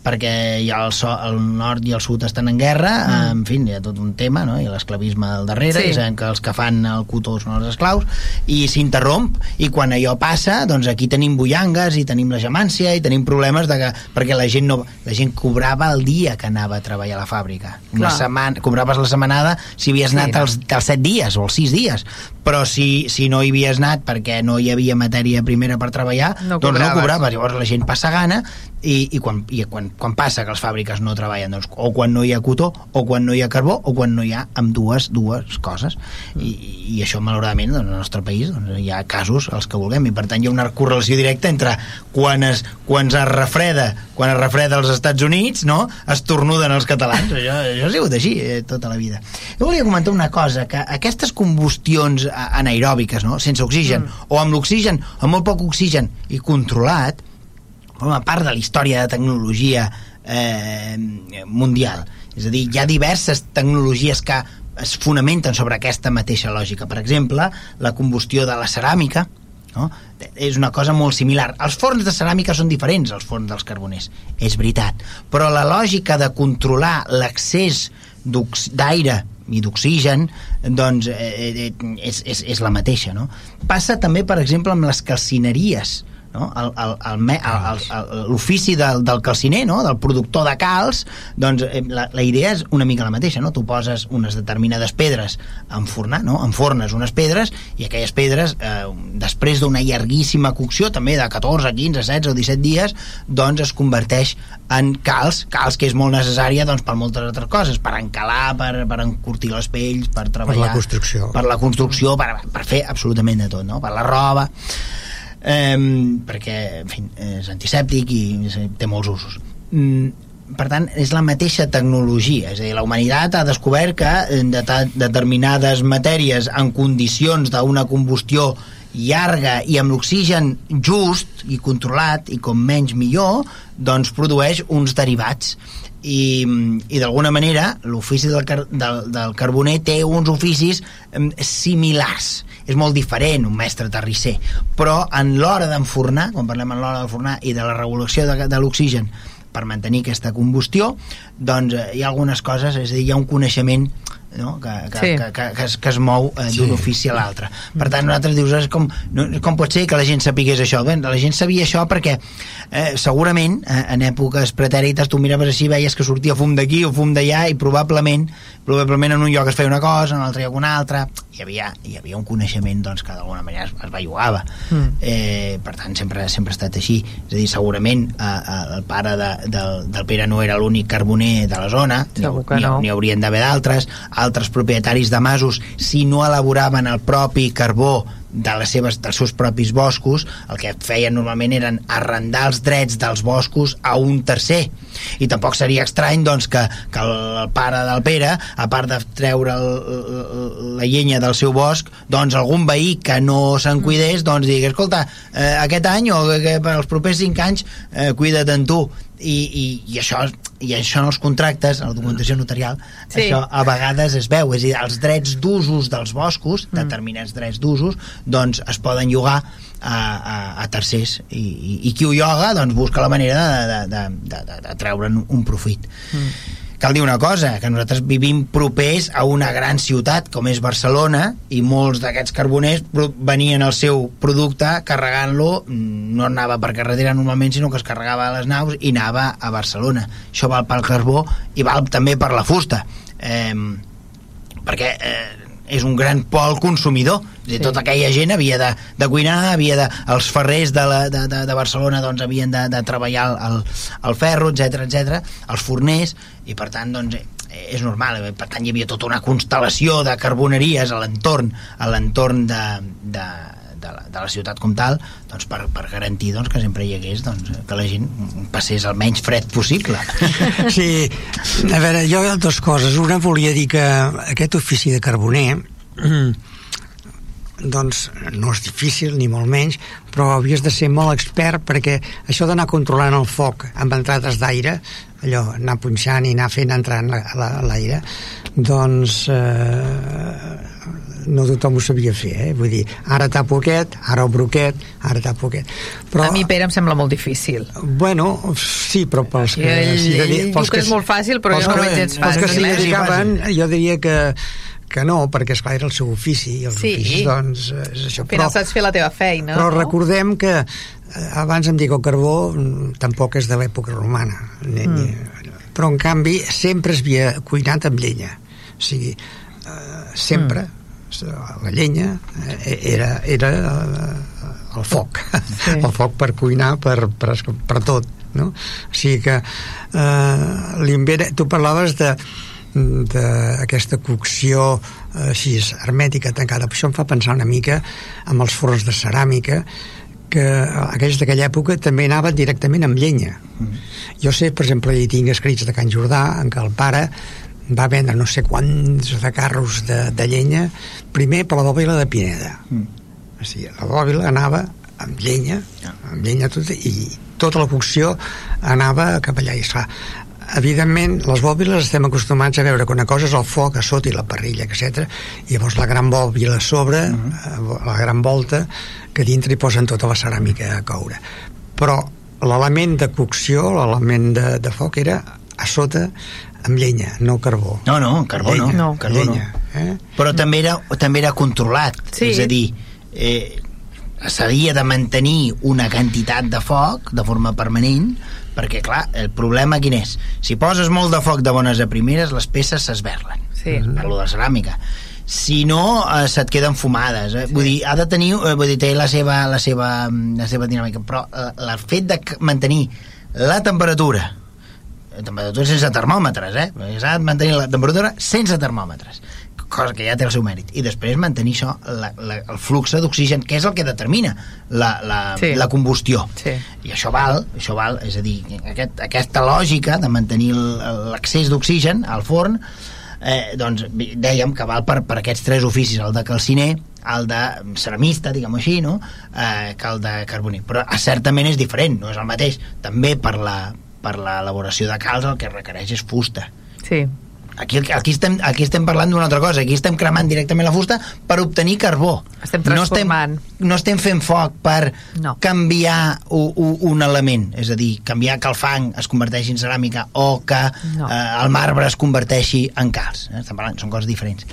Speaker 3: perquè ja el, so, el nord i el sud estan en guerra, mm. en fi, hi ha tot un tema, no? i l'esclavisme al darrere, sí. i sabem que els que fan el cotó són els esclaus, i s'interromp, i quan allò passa, doncs aquí tenim bullangues, i tenim la gemància, i tenim problemes de que, perquè la gent, no, la gent cobrava el dia que anava a treballar a la fàbrica. Una setmana, cobraves la setmanada si havies anat sí, els, els set dies o els sis dies, però si, si no hi havies anat perquè no hi havia matèria primera per treballar, no doncs no cobraves. Llavors la gent passa gana i, i, quan, i quan, quan passa que les fàbriques no treballen doncs, o quan no hi ha cotó o quan no hi ha carbó o quan no hi ha amb dues, dues coses i, i això malauradament doncs, al nostre país doncs, hi ha casos els que vulguem i per tant hi ha una correlació directa entre quan es, quan es refreda quan es refreda als Estats Units no? es tornuden els catalans això, això ha sigut així eh, tota la vida jo volia comentar una cosa que aquestes combustions anaeròbiques no? sense oxigen mm. o amb l'oxigen amb molt poc oxigen i controlat forma part de la història de tecnologia eh, mundial. És a dir, hi ha diverses tecnologies que es fonamenten sobre aquesta mateixa lògica. Per exemple, la combustió de la ceràmica, no? és una cosa molt similar. Els forns de ceràmica són diferents als forns dels carboners, és veritat, però la lògica de controlar l'accés d'aire i d'oxigen doncs eh, eh, és, és, és la mateixa no? passa també per exemple amb les calcineries no? l'ofici del, del calciner, no? del productor de calç, doncs eh, la, la idea és una mica la mateixa, no? Tu poses unes determinades pedres a enfornar, no? Enfornes unes pedres i aquelles pedres, eh, després d'una llarguíssima cocció, també de 14, 15, 16 o 17 dies, doncs es converteix en calç, calç que és molt necessària doncs, per moltes altres coses, per encalar, per, per encurtir les pells, per treballar...
Speaker 4: Per la construcció.
Speaker 3: Per la construcció, per, per fer absolutament de tot, no? Per la roba eh, perquè en fi, és antisèptic i té molts usos. mm, per tant, és la mateixa tecnologia, és a dir, la humanitat ha descobert que de determinades matèries en condicions d'una combustió llarga i amb l'oxigen just i controlat i com menys millor, doncs produeix uns derivats i, i d'alguna manera l'ofici del, car del, del carboner té uns oficis similars. És molt diferent un mestre terrisser. Però en l'hora d'enfornar quan parlem en l'hora d'enfornar i de la regulació de, de l'oxigen per mantenir aquesta combustió doncs eh, hi ha algunes coses, és a dir, hi ha un coneixement no? que, que,
Speaker 1: Sí.
Speaker 3: que, que, que, es, que es mou eh, d'un
Speaker 4: Sí.
Speaker 3: ofici a l'altre. Per tant, nosaltres dius, és com, no, com pot ser que la gent sapigués això? Bé, la gent sabia això perquè eh, segurament eh, en èpoques pretèrites tu miraves així, veies que sortia fum d'aquí o fum d'allà i probablement probablement en un lloc es feia una cosa, en l'altre lloc una altra, hi havia, hi havia un coneixement doncs, que d'alguna manera es, es bellugava.
Speaker 1: Mm.
Speaker 3: Eh, per tant, sempre, sempre ha estat així. És a dir, segurament eh, eh, el pare de, del, del Pere no era l'únic carboner de la zona,
Speaker 1: Segur
Speaker 3: n'hi
Speaker 1: no.
Speaker 3: n'hi haurien d'haver d'altres, altres propietaris de masos, si no elaboraven el propi carbó de les seves, dels seus propis boscos, el que feien normalment eren arrendar els drets dels boscos a un tercer. I tampoc seria estrany doncs, que, que el, pare del Pere, a part de treure el, la llenya del seu bosc, doncs algun veí que no se'n cuidés, doncs digui, escolta, eh, aquest any o que per els propers cinc anys eh, cuida't en tu. I, i, i això i això en els contractes, a la documentació notarial
Speaker 1: Sí.
Speaker 3: això a vegades es veu. És a dir, els drets d'usos dels boscos determinats drets d'usos doncs es poden llogar a, a, a tercers. I, i, i qui ho lloga doncs busca la manera de, de, de, de, de treure'n un profit cal dir una cosa, que nosaltres vivim propers a una gran ciutat com és Barcelona i molts d'aquests carboners venien el seu producte carregant-lo no anava per carretera normalment sinó que es carregava a les naus i anava a Barcelona. Això val pel carbó i val també per la fusta. Eh, perquè eh, és un gran pol consumidor
Speaker 1: Sí.
Speaker 3: tota aquella gent havia de, de cuinar havia de, els ferrers de, la, de, de, de Barcelona doncs, havien de, de treballar el, el, el ferro, etc etc, els forners i per tant doncs, eh, és normal eh, per tant hi havia tota una constel·lació de carboneries a l'entorn a l'entorn de, de, de, la, de la ciutat com tal doncs, per, per garantir doncs, que sempre hi hagués doncs, que la gent passés el menys fred possible *laughs*
Speaker 4: Sí, a veure, jo dues coses. Una volia dir que aquest ofici de carboner *clears throat* doncs no és difícil, ni molt menys, però havies de ser molt expert perquè això d'anar controlant el foc amb entrades d'aire, allò, anar punxant i anar fent entrar en la- la- l'aire, doncs eh, no tothom ho sabia fer, eh? Vull dir, ara tapo aquest, ara obro aquest, ara tapo aquest. Però,
Speaker 1: A mi, Pere, em sembla molt difícil.
Speaker 4: Bueno, sí, però pels que...
Speaker 1: Ell-
Speaker 4: dedi-
Speaker 1: ell
Speaker 4: pels
Speaker 1: diu que és molt fàcil, però jo no
Speaker 4: que-
Speaker 1: ho veig gens
Speaker 4: Pels que s'hi
Speaker 3: Sí,
Speaker 4: dedicaven, jo diria que, que no, perquè esclar era el seu ofici, i els
Speaker 1: Sí.
Speaker 4: oficis, doncs, és això.
Speaker 1: Al final saps fer la teva feina,
Speaker 4: però
Speaker 1: no?
Speaker 4: recordem que eh, abans em dic el carbó mm, tampoc és de l'època romana ni, ni,
Speaker 1: Mm.
Speaker 4: però en canvi sempre es havia cuinat amb llenya o sigui, eh, sempre
Speaker 1: Mm.
Speaker 4: la llenya eh, era, era eh, el foc
Speaker 1: Sí. *laughs*
Speaker 4: el foc per cuinar per, per, per tot no? o sigui que eh, l'invent tu parlaves de d'aquesta cocció eh, així hermètica tancada, això em fa pensar una mica amb els forns de ceràmica que aquells d'aquella època també anaven directament amb llenya. Jo sé, per exemple, hi tinc escrits de Can Jordà en què el pare va vendre no sé quants de carros de, de llenya primer per la bòbila de Pineda. O sigui, la bòbila anava amb llenya, amb llenya tota, i tota la cocció anava cap allà. I esclar, evidentment les bòbiles estem acostumats a veure que una cosa és el foc a sota i la parrilla, etc. i llavors la gran bòbila a sobre eh, la gran volta que dintre hi posen tota la ceràmica a coure però l'element de cocció l'element de, de foc era a sota amb llenya, no carbó
Speaker 3: no, no, carbó no,
Speaker 4: llenya,
Speaker 1: No.
Speaker 3: carbó no.
Speaker 4: llenya, eh?
Speaker 3: però també era, també era controlat
Speaker 1: Sí.
Speaker 3: és a dir eh, s'havia de mantenir una quantitat de foc de forma permanent perquè clar, el problema quin és? si poses molt de foc de bones a primeres les peces s'esberlen
Speaker 1: Sí.
Speaker 3: parlo de ceràmica si no, eh, se't queden fumades eh? vull dir, ha de tenir eh, vull dir, té la seva, la seva, la seva dinàmica però eh, el fet de mantenir la temperatura la temperatura sense termòmetres, eh? S'ha de mantenir la temperatura sense termòmetres cosa que ja té el seu mèrit i després mantenir això, la, la, el flux d'oxigen que és el que determina la, la,
Speaker 1: Sí.
Speaker 3: la combustió
Speaker 1: Sí.
Speaker 3: i això val, això val és a dir, aquest, aquesta lògica de mantenir l'accés d'oxigen al forn eh, doncs dèiem que val per, per aquests tres oficis, el de calciner el de ceramista, diguem-ho així no? eh, que el de carboner però certament és diferent, no és el mateix també per la per l'elaboració de calç el que requereix és fusta
Speaker 1: Sí.
Speaker 3: Aquí, aquí, estem, aquí estem parlant d'una altra cosa. Aquí estem cremant directament la fusta per obtenir carbó.
Speaker 1: Estem
Speaker 3: No estem,
Speaker 1: transformant.
Speaker 3: no estem fent foc per
Speaker 1: No.
Speaker 3: canviar u, u, un element, és a dir, canviar que el fang es converteixi en ceràmica o que
Speaker 1: No.
Speaker 3: eh, el marbre es converteixi en calç. Eh? Estem parlant, són coses diferents.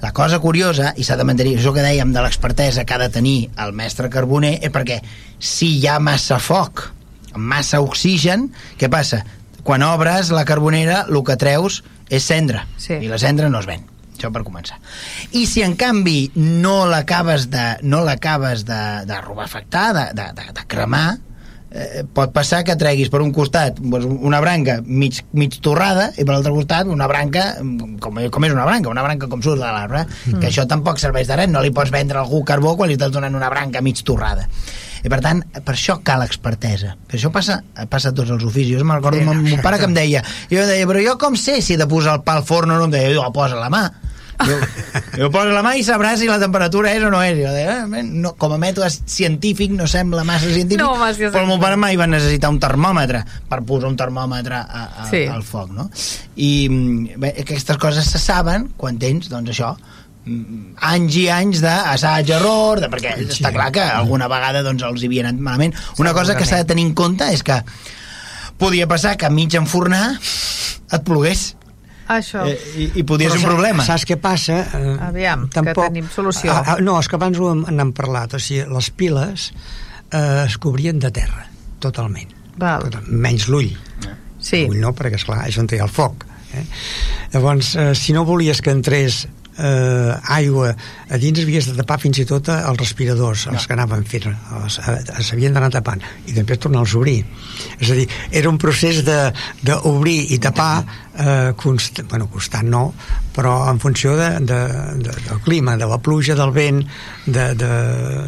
Speaker 3: La cosa curiosa, i s'ha de mantenir, això que dèiem de l'expertesa que ha de tenir el mestre carboner, és perquè si hi ha massa foc, massa oxigen, què passa? Quan obres la carbonera, el que treus és cendra,
Speaker 1: Sí.
Speaker 3: i la cendra no es ven. Això per començar. I si en canvi no l'acabes de, no l'acabes de, de rubefactar, de, de, de, de cremar, eh, pot passar que treguis per un costat doncs, una branca mig, mig torrada i per l'altre costat una branca com, com és una branca, una branca com surt de l'arbre mm. que això tampoc serveix de res no li pots vendre a algú carbó quan li estàs donant una branca mig torrada i per tant, per això cal expertesa. Per això passa, passa a tots els oficis. Jo me'n recordo
Speaker 4: Sí, no,
Speaker 3: mon pare que em deia jo deia, però jo com sé si he de posar el pa al forn o no? Em deia, jo posa la mà. Jo, *laughs* jo posa la mà i sabràs si la temperatura és o no és. Jo deia, eh, no, com a mètode científic no sembla massa científic,
Speaker 1: No, massa
Speaker 3: però el meu pare mai va necessitar un termòmetre per posar un termòmetre a, a,
Speaker 1: Sí.
Speaker 3: al foc, no? I mm, bé, aquestes coses se saben quan tens, doncs això, anys i anys d'assaig-error, de, perquè
Speaker 4: Sí.
Speaker 3: està clar que alguna vegada doncs, els hi havia anat malament. Una cosa que s'ha de tenir en compte és que podia passar que a mig enfornar et plogués
Speaker 1: Això.
Speaker 3: eh, i, i podia ser un problema.
Speaker 4: Saps què passa? Eh,
Speaker 1: Aviam, que tenim solució.
Speaker 4: Ah, ah, no, és que abans ho hem- n'hem parlat. O sigui, les piles eh, es cobrien de terra, totalment.
Speaker 1: Val.
Speaker 4: Tot, menys l'ull.
Speaker 1: Sí.
Speaker 4: L'ull no, perquè, esclar, és on hi ha el foc. Eh? Llavors, eh, si no volies que entrés eh, aigua a dins havies de tapar fins i tot eh, els respiradors els que anaven fent els- eh, s'havien d'anar tapant i després tornar-los a obrir. És a dir, era un procés de- d'obrir i tapar eh, const, bueno, constant no però en funció de, de, de, del clima de la pluja, del vent de, de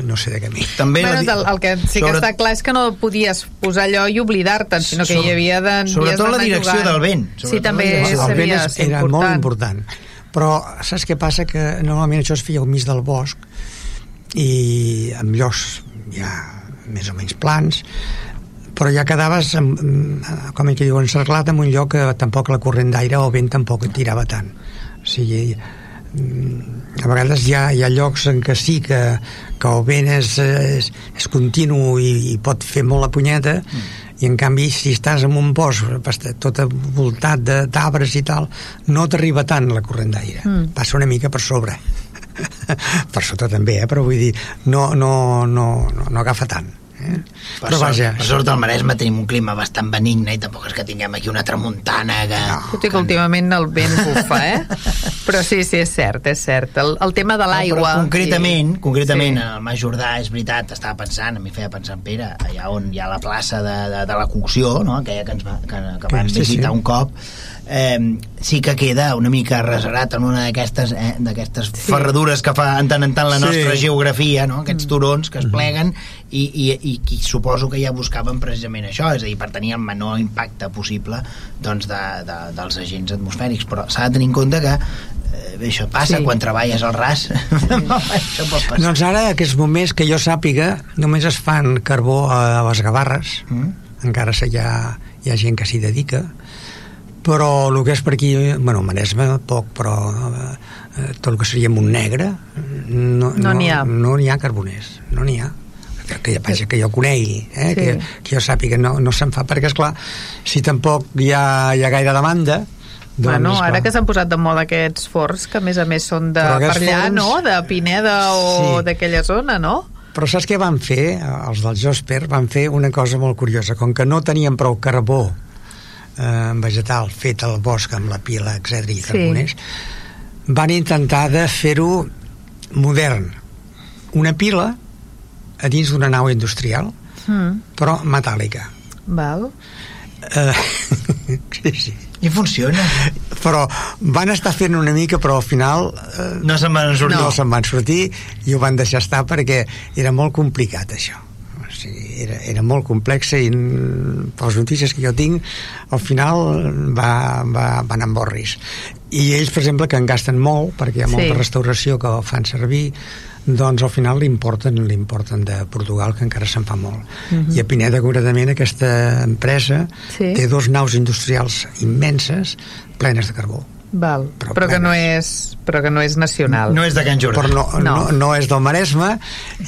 Speaker 4: no sé de què més.
Speaker 3: També
Speaker 1: Bueno, el, el que sí que
Speaker 3: sobre-
Speaker 1: està clar és que no podies posar allò i oblidar-te'n, sinó que hi
Speaker 3: Sobre-
Speaker 1: havia de...
Speaker 3: sobretot la direcció
Speaker 1: jugant.
Speaker 3: del vent,
Speaker 1: Sí,
Speaker 3: sobretot
Speaker 1: també
Speaker 3: la
Speaker 4: el vent és, era
Speaker 1: important.
Speaker 4: molt important però saps què passa? que normalment això es feia al mig del bosc i amb llocs ja més o menys plans però ja quedaves amb, com que diu encerclat en un lloc que tampoc la corrent d'aire o vent tampoc et tirava tant o sigui mm, a vegades hi ha, hi ha llocs en què sí que, que el vent és, és, és continu i, i pot fer molt la punyeta mm. I en canvi si estàs en un bosc tot voltat de d'arbres i tal no t'arriba tant la corrent d'aire
Speaker 1: Mm.
Speaker 4: passa una mica per sobre *laughs* per sota també, eh? però vull dir no, no, no, no, no agafa tant eh?
Speaker 3: Per
Speaker 4: però
Speaker 3: sort,
Speaker 4: vaja
Speaker 3: per sort al Maresme tenim un clima bastant benigne i tampoc és que tinguem aquí una tramuntana que...
Speaker 4: No.
Speaker 1: Tot i que últimament el vent bufa, eh? *laughs* Però sí, sí, és cert, és cert. El, el tema de
Speaker 3: No,
Speaker 1: l'aigua...
Speaker 3: però concretament,
Speaker 1: sí.
Speaker 3: concretament
Speaker 1: Sí.
Speaker 3: en el Mas Jordà, és veritat, estava pensant, a mi feia pensar en Pere, allà on hi ha la plaça de, de, de la cocció, no? aquella que, ens va, que, que vam
Speaker 4: Sí, sí.
Speaker 3: visitar un cop, eh, sí que queda una mica reserat en una d'aquestes eh, d'aquestes
Speaker 1: Sí.
Speaker 3: ferradures que fa en tant en tant la
Speaker 4: Sí.
Speaker 3: nostra geografia, no?
Speaker 1: Mm.
Speaker 3: aquests turons que es pleguen i, i, i, i suposo que ja buscaven precisament això, és a dir, per tenir el menor impacte possible doncs, de, de, dels agents atmosfèrics, però s'ha de tenir en compte que eh, bé, això passa
Speaker 1: Sí.
Speaker 3: quan treballes al ras *laughs* això pot passar
Speaker 4: Doncs ara, aquests moments que jo sàpiga, només es fan carbó a les Gavarres,
Speaker 3: Mm.
Speaker 4: encara hi ha, hi ha gent que s'hi dedica, però el que és per aquí, bueno, Maresme poc, però eh, tot el que seria Montnegre no
Speaker 1: No n'hi ha.
Speaker 4: No n'hi ha carboners, no n'hi ha que, que, vaja, que jo conegui, eh?
Speaker 1: Sí.
Speaker 4: que, que jo sàpiga, no, no se'n fa, perquè, és clar si tampoc hi ha, hi ha gaire demanda, doncs,
Speaker 1: Bueno, ara que s'han posat de moda aquests forns, que a més a més són de per allà,
Speaker 4: forns-
Speaker 1: no? De Pineda o
Speaker 4: Sí.
Speaker 1: d'aquella zona, no?
Speaker 4: Però saps què van fer? Eh, Els del Josper van fer una cosa molt curiosa. Com que no tenien prou carbó eh, vegetal fet al bosc amb la pila, etc i
Speaker 1: Sí.
Speaker 4: carboners, van intentar de fer-ho modern. Una pila a dins d'una nau industrial,
Speaker 1: Mm,
Speaker 4: però metàl·lica.
Speaker 1: val.
Speaker 4: Eh, *laughs* sí, sí.
Speaker 3: i funciona
Speaker 4: Però van estar fent una mica, però al final eh,
Speaker 3: no se'n van sortir
Speaker 4: no, se'n van sortir i ho van deixar estar perquè era molt complicat això sigui, era, era molt complex i mm, per les notícies que jo tinc al final va, va, van amb borris i ells per exemple que en gasten molt perquè hi ha molta
Speaker 1: Sí.
Speaker 4: restauració que fan servir doncs al final l'importen l'importen de Portugal que encara se'n fa molt i a Pineda concretament aquesta empresa
Speaker 1: Sí.
Speaker 4: té dos naus industrials immenses plenes de carbó
Speaker 1: Val.
Speaker 4: Però
Speaker 1: Però, que no és, però que no és nacional.
Speaker 3: No és de Can Jordà.
Speaker 4: però no, no.
Speaker 1: No.
Speaker 4: no, no és del Maresme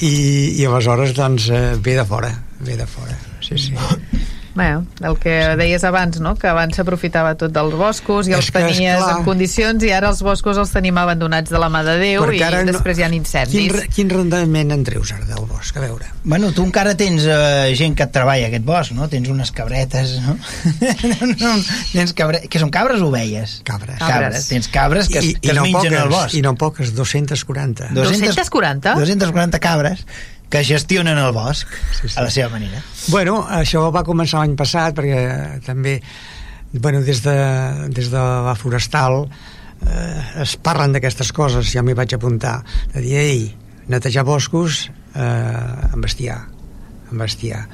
Speaker 4: i, i aleshores doncs eh, ve de fora ve de fora, sí, sí *laughs*
Speaker 1: Bé, el que deies abans, no? que abans s'aprofitava tot dels boscos i els
Speaker 4: que,
Speaker 1: tenies
Speaker 4: esclar.
Speaker 1: en condicions i ara els boscos els tenim abandonats de la mà de Déu i
Speaker 4: Perquè no-
Speaker 1: després hi ha
Speaker 4: quin,
Speaker 1: incendis.
Speaker 4: re- quin rendiment en treus ara del bosc, a veure
Speaker 3: Bueno, tu encara tens uh, gent que et treballa aquest bosc, no? Tens unes cabretes, *laughs* no? no tens cabre... Que són cabres o ovelles?
Speaker 4: cabres,
Speaker 3: Cabres. Tens cabres que, es, que es
Speaker 4: no
Speaker 3: mengen
Speaker 4: poques,
Speaker 3: al bosc.
Speaker 4: i no poques, 240
Speaker 1: 240?
Speaker 3: 240 cabres que gestionen el bosc
Speaker 4: Sí, sí.
Speaker 3: a la seva manera.
Speaker 4: Bueno, això va començar l'any passat perquè també bueno, des, de, des de la forestal eh, es parlen d'aquestes coses ja m'hi vaig apuntar de dir, ei, netejar boscos eh, amb bestiar amb bestiar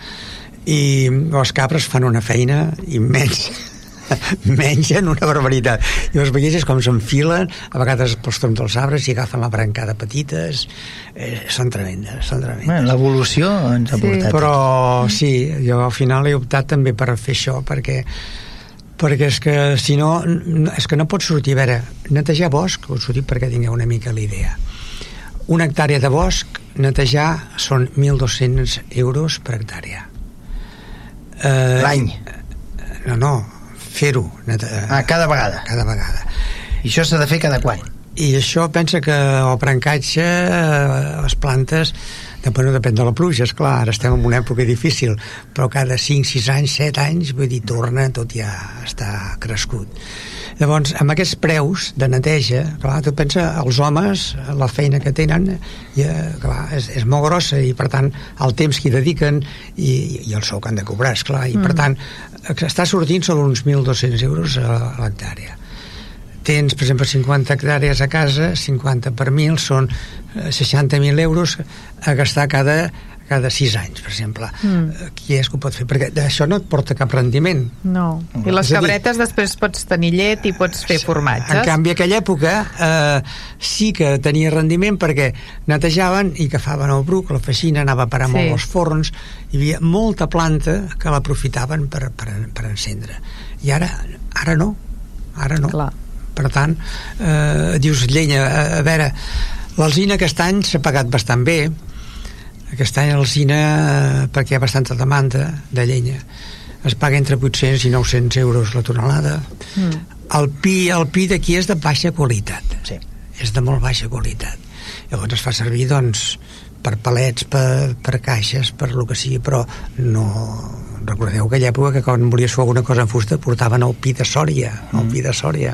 Speaker 4: i els capres fan una feina immensa *laughs* mengen una barbaritat. I els veies com s'enfilen a vegades pels troncs dels arbres i agafen la brancada petites eh, són tremendes són tremendes.
Speaker 3: Bueno, L'evolució ens ha
Speaker 1: Sí.
Speaker 3: portat...
Speaker 4: però sí, jo al final he optat també per fer això perquè perquè és que si no és que no pots sortir, a veure netejar bosc, us ho dic perquè tingueu una mica l'idea una hectàrea de bosc netejar són 1.200 euros per hectàrea. Eh,
Speaker 3: L'any.
Speaker 4: no, no, fer-ho
Speaker 3: Ah, cada vegada.
Speaker 4: cada vegada
Speaker 3: I això s'ha de fer cada quan?
Speaker 4: i això pensa que el brancatge eh, les plantes depèn, depèn de la pluja, és clar, ara estem en una època difícil, però cada 5, 6 anys 7 anys, vull dir, torna tot ja està crescut llavors, amb aquests preus de neteja clar, tu pensa, els homes la feina que tenen i, eh, clar, és, és molt grossa i per tant el temps que hi dediquen i, i el sou que han de cobrar, esclar, i per tant està sortint sobre uns 1.200 euros a l'hectàrea. Tens, per exemple, 50 hectàrees a casa, 50 per 1.000 són eh, 60.000 euros a gastar cada, cada 6 anys, per exemple. Mm. Qui és que ho pot fer? Perquè això no et porta cap rendiment.
Speaker 1: No. I les
Speaker 4: És a dir-
Speaker 1: cabretes després pots tenir llet i pots fer formatges.
Speaker 4: En canvi, a aquella època eh, sí que tenia rendiment perquè netejaven i agafaven el bruc, la feixina anava a parar
Speaker 1: Sí.
Speaker 4: sí. molt als forns, hi havia molta planta que l'aprofitaven per, per, per encendre. I ara, ara no, ara no.
Speaker 1: Clar.
Speaker 4: Per tant, eh, dius, llenya, a, a veure, l'alzina aquest any s'ha pagat bastant bé, aquest any l'alzina, eh, perquè hi ha bastanta demanda de llenya, es paga entre 800 i 900 euros la tonelada. Mm. El pi, el pi d'aquí és de baixa qualitat.
Speaker 3: Sí.
Speaker 4: És de molt baixa qualitat. Llavors es fa servir, doncs, per palets, per, per caixes, per lo que sigui, però no... Recordeu aquella època que quan volies fer alguna cosa en fusta portaven el pi de Sòria, mm. el pi de Sòria,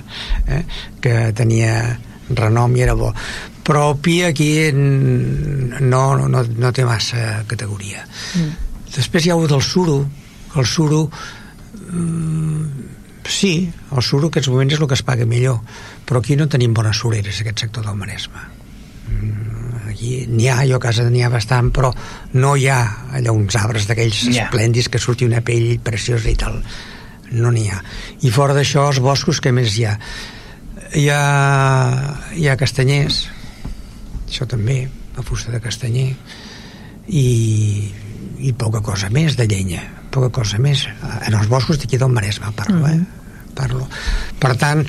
Speaker 4: eh? que tenia renom i era bo. Però el pi aquí mm, no, no, no té massa categoria. Mm. Després hi ha el del suro, que el suro mm, sí, el suro en aquests moments és el que es paga millor, però aquí no tenim bones sureres, aquest sector del Maresme. Mm, Aquí n'hi ha, jo a casa n'hi ha bastant, però no hi ha allà uns arbres d'aquells
Speaker 3: ha.
Speaker 4: esplèndids que surti una pell preciosa i tal. No n'hi ha. I fora d'això, els boscos, què més hi ha? Hi ha, hi ha castanyers, això també, la fusta de castanyer, i, i poca cosa més de llenya, poca cosa més. En els boscos d'aquí del Maresme parlo, eh? Parlo. Per tant,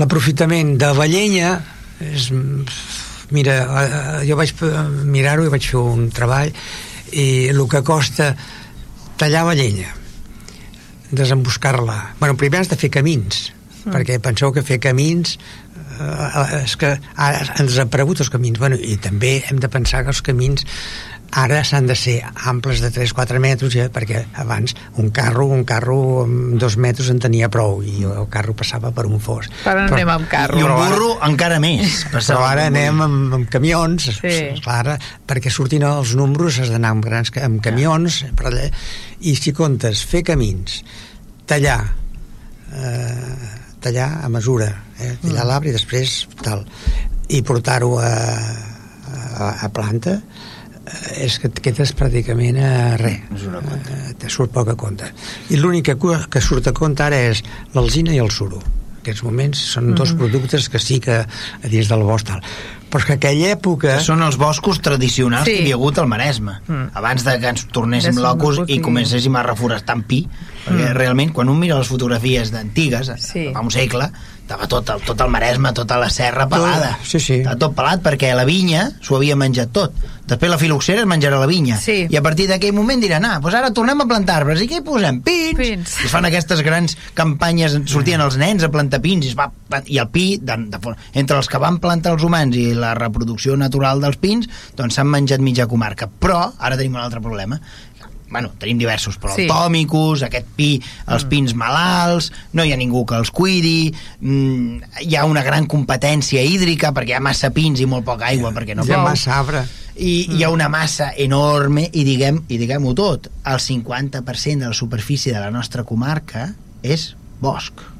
Speaker 4: l'aprofitament de la llenya és, mira, jo vaig mirar-ho i vaig fer un treball i el que costa tallar la llenya desemboscar-la bueno, primer has de fer camins mm. perquè penseu que fer camins és que ara han desaparegut els camins bueno, i també hem de pensar que els camins ara s'han de ser amples de 3-4 metres ja, perquè abans un carro un carro amb dos metres en tenia prou i el carro passava per un fos
Speaker 1: Però no anem amb carro.
Speaker 3: I un
Speaker 4: Però ara-
Speaker 3: burro encara més.
Speaker 4: però ara anem amb, amb camions
Speaker 1: Sí.
Speaker 4: clar, perquè surtin els números has d'anar amb grans amb camions per allà, i si comptes fer camins tallar eh, tallar a mesura eh, tallar l'arbre i després tal. I portar-ho a, a, a planta eh, és que et quedes pràcticament a res.
Speaker 3: És una compte.
Speaker 4: eh, te surt poc a compte. I l'únic que, surt a compte ara és l'alzina i el suro aquests moments són dos productes que sí que a dins del bosc tal però és que aquella època
Speaker 3: Que són els boscos tradicionals
Speaker 1: Sí.
Speaker 3: que hi havia hagut al Maresme.
Speaker 1: Mm.
Speaker 3: Abans de que ens tornéssim
Speaker 1: De
Speaker 3: locos i comencéssim a reforestar amb pi, perquè realment quan un mira les fotografies d'antigues,
Speaker 1: Sí.
Speaker 3: fa un segle, estava tot el, tot el Maresme, tota la serra pelada.
Speaker 4: Sí, sí.
Speaker 3: Estava tot pelat perquè la vinya s'ho havia menjat tot. Després la filoxera es menjarà la vinya.
Speaker 1: Sí.
Speaker 3: I a partir d'aquell moment diran, ah, doncs ara tornem a plantar arbres. I què hi posem? Pins!
Speaker 1: Pins.
Speaker 3: I fan aquestes grans campanyes, sortien els nens a plantar pins, i, es va, i el pi, de, de, entre els que van plantar els humans i la reproducció natural dels pins, doncs s'han menjat mitja comarca. Però ara tenim un altre problema, bueno, tenim diversos, però
Speaker 1: Sí.
Speaker 3: el tòmicus, aquest pi, els pins malalts, no hi ha ningú que els cuidi, mm, hi ha una gran competència hídrica perquè hi ha massa pins i molt poca aigua perquè no
Speaker 4: Hi ha
Speaker 3: plou.
Speaker 4: massa arbre.
Speaker 3: I hi ha una massa enorme i diguem i diguem-ho tot, el 50% de la superfície de la nostra comarca és bosc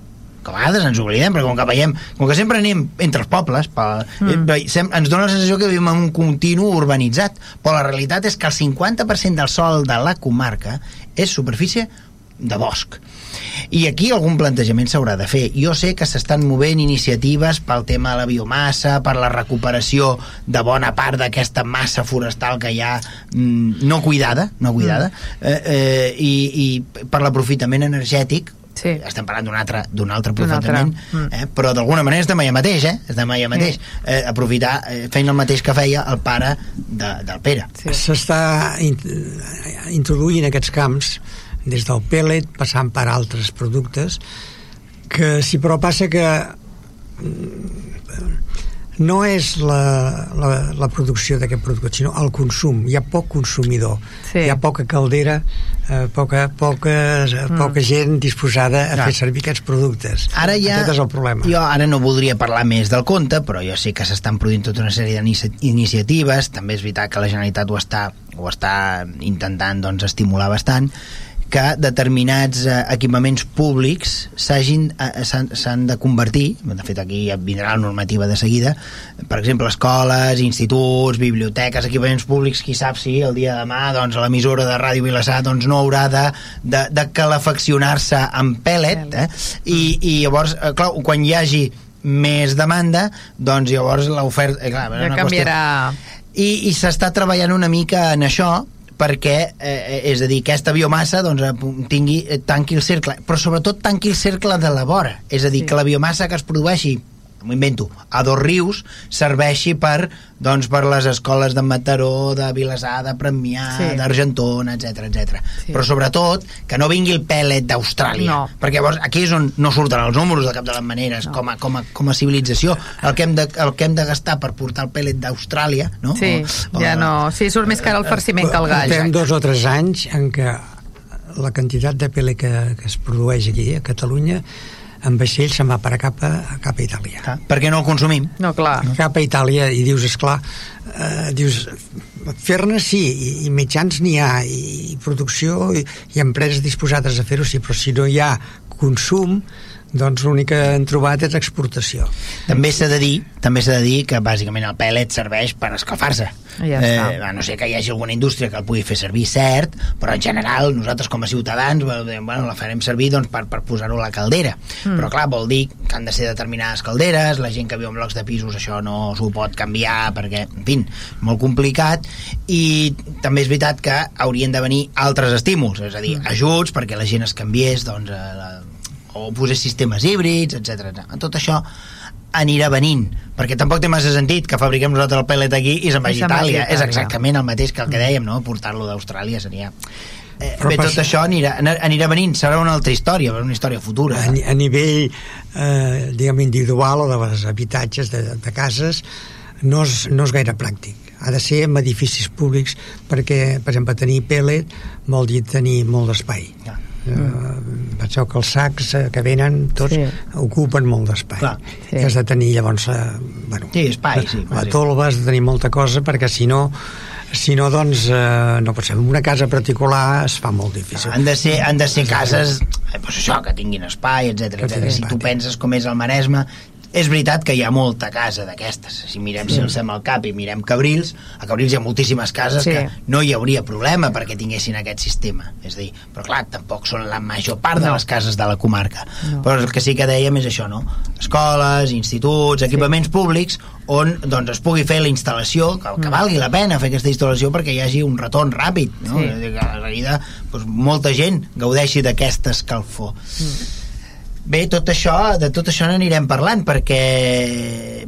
Speaker 3: que a vegades ens oblidem, perquè com que veiem com que sempre anem entre els pobles per, mm. ens dona la sensació que vivim en un continu urbanitzat, però la realitat és que el 50% del sol de la comarca és superfície de bosc i aquí algun plantejament s'haurà de fer jo sé que s'estan movent iniciatives pel tema de la biomassa, per la recuperació de bona part d'aquesta massa forestal que hi ha mm, no cuidada, no cuidada
Speaker 1: Mm.
Speaker 3: eh, eh, i, i per l'aprofitament energètic
Speaker 1: Sí.
Speaker 3: estem parlant d'un altre, d'un altre
Speaker 1: D'un altre,
Speaker 3: aprofitament
Speaker 1: mm.
Speaker 3: eh? però d'alguna manera estem allà mateix eh? estem allà mateix eh, aprofitar, eh, fent el mateix que feia el pare de, del Pere
Speaker 1: Sí.
Speaker 4: S'està in introduint aquests camps des del pellet passant per altres productes que si però passa que mm, no és la, la, la producció d'aquest producte, sinó el consum. Hi ha poc consumidor,
Speaker 1: Sí.
Speaker 4: hi ha poca caldera, eh, poca, poca, mm. poca gent disposada a
Speaker 3: Clar.
Speaker 4: fer servir aquests productes.
Speaker 3: Ara ja...
Speaker 4: Aquest és el problema.
Speaker 3: Jo ara no voldria parlar més del conte, però jo sé que s'estan produint tota una sèrie d'iniciatives. També és veritat que la Generalitat ho està, ho està intentant doncs, estimular bastant que determinats eh, equipaments públics s'hagin eh, s'han de convertir, de fet aquí ja vindrà la normativa de seguida, per exemple escoles, instituts, biblioteques, equipaments públics, qui sap si el dia de demà doncs, l'emissora de Ràdio Vilassar doncs, no haurà de, de, de calefaccionar-se amb pèl·let eh? I, i llavors, eh, clar, quan hi hagi més demanda, doncs llavors l'oferta... Eh, clar,
Speaker 1: Ja
Speaker 3: una
Speaker 1: canviarà...
Speaker 3: Qüestió... I, i s'està treballant una mica en això perquè, eh, és a dir, aquesta biomassa doncs, eh, tingui, eh, tanqui el cercle, però sobretot tanqui el cercle de la vora, és a dir,
Speaker 1: sí.
Speaker 3: que la biomassa que es produeixi m'ho invento, a dos rius serveixi per, doncs, per les escoles de Mataró, de Vilassar, de Premià,
Speaker 1: Sí.
Speaker 3: d'Argentona, etc etc.
Speaker 1: Sí.
Speaker 3: Però sobretot que no vingui el pèl·let d'Austràlia,
Speaker 1: No.
Speaker 3: perquè llavors aquí és on no surten els números de cap de les maneres,
Speaker 1: No.
Speaker 3: com, a, com, a, com a civilització. El que, hem de, el que hem de gastar per portar el pèl·let d'Austràlia, no?
Speaker 1: Sí, ja no... Sí, surt més car el farciment que el gall.
Speaker 4: Portem dos o tres anys en què la quantitat de pele que, que es produeix aquí a Catalunya en vaixell se'n va per a cap a, cap a Itàlia.
Speaker 3: Clar, perquè no el consumim.
Speaker 1: No, clar.
Speaker 4: Cap a Itàlia i dius, esclar, eh, dius, fer-ne sí, i, i mitjans n'hi ha, i, i producció, i, i empreses disposades a fer-ho sí, però si no hi ha consum, doncs l'únic que han trobat és exportació.
Speaker 3: També s'ha de dir, també s'ha de dir que bàsicament el pèl·let serveix per escalfar-se.
Speaker 1: Ja està.
Speaker 3: eh, a no sé que hi hagi alguna indústria que el pugui fer servir, cert, però en general nosaltres com a ciutadans bueno, bueno, la farem servir doncs, per, per posar-ho a la caldera. Mm. Però clar, vol dir que han de ser determinades calderes, la gent que viu en blocs de pisos això no s'ho pot canviar perquè, en fi, molt complicat i també és veritat que haurien de venir altres estímuls, és a dir, ajuts perquè la gent es canviés doncs, a la, o posés sistemes híbrids, etc. Tot això anirà venint, perquè tampoc té massa sentit que fabriquem nosaltres el pèl·let aquí i se'n vagi a Itàlia. És exactament el mateix que el que dèiem, no? Portar-lo d'Austràlia seria... Eh,
Speaker 4: Però
Speaker 3: bé, tot
Speaker 4: això-
Speaker 3: anirà, anirà venint, serà una altra història, una història futura.
Speaker 4: a, a nivell eh, diguem individual o de les habitatges de, de cases no és, no és gaire pràctic ha de ser en edificis públics perquè, per exemple, tenir pèl·let vol dir tenir molt d'espai
Speaker 3: Ja.
Speaker 4: Eh, penseu que els sacs eh, que venen tots
Speaker 1: Sí.
Speaker 4: ocupen molt d'espai.
Speaker 1: Sí.
Speaker 4: i has de tenir llavors eh, bueno,
Speaker 3: Sí, espai, sí,
Speaker 4: la tolva has de tenir molta cosa perquè si no si no, doncs, eh, no pot ser. En una casa particular es fa molt difícil.
Speaker 3: Han de ser, han de ser cases eh, doncs això, que tinguin espai, etc Si tu penses com és el Maresme, és veritat que hi ha molta casa d'aquestes. Si mirem, si alcem el cap i mirem Cabrils, a Cabrils hi ha moltíssimes cases
Speaker 1: Sí.
Speaker 3: que no hi hauria problema perquè tinguessin aquest sistema. És a dir, però clar, tampoc són la major part de
Speaker 1: No.
Speaker 3: les cases de la comarca.
Speaker 1: No.
Speaker 3: Però el que sí que dèiem és això, no? Escoles, instituts, equipaments públics on doncs, es pugui fer la instal·lació, que, que valgui la pena fer aquesta instal·lació perquè hi hagi un retorn ràpid, no?
Speaker 1: Sí.
Speaker 3: Que a la vida doncs, molta gent gaudeixi d'aquesta escalfor. Bé, tot això, de tot això n'anirem parlant perquè,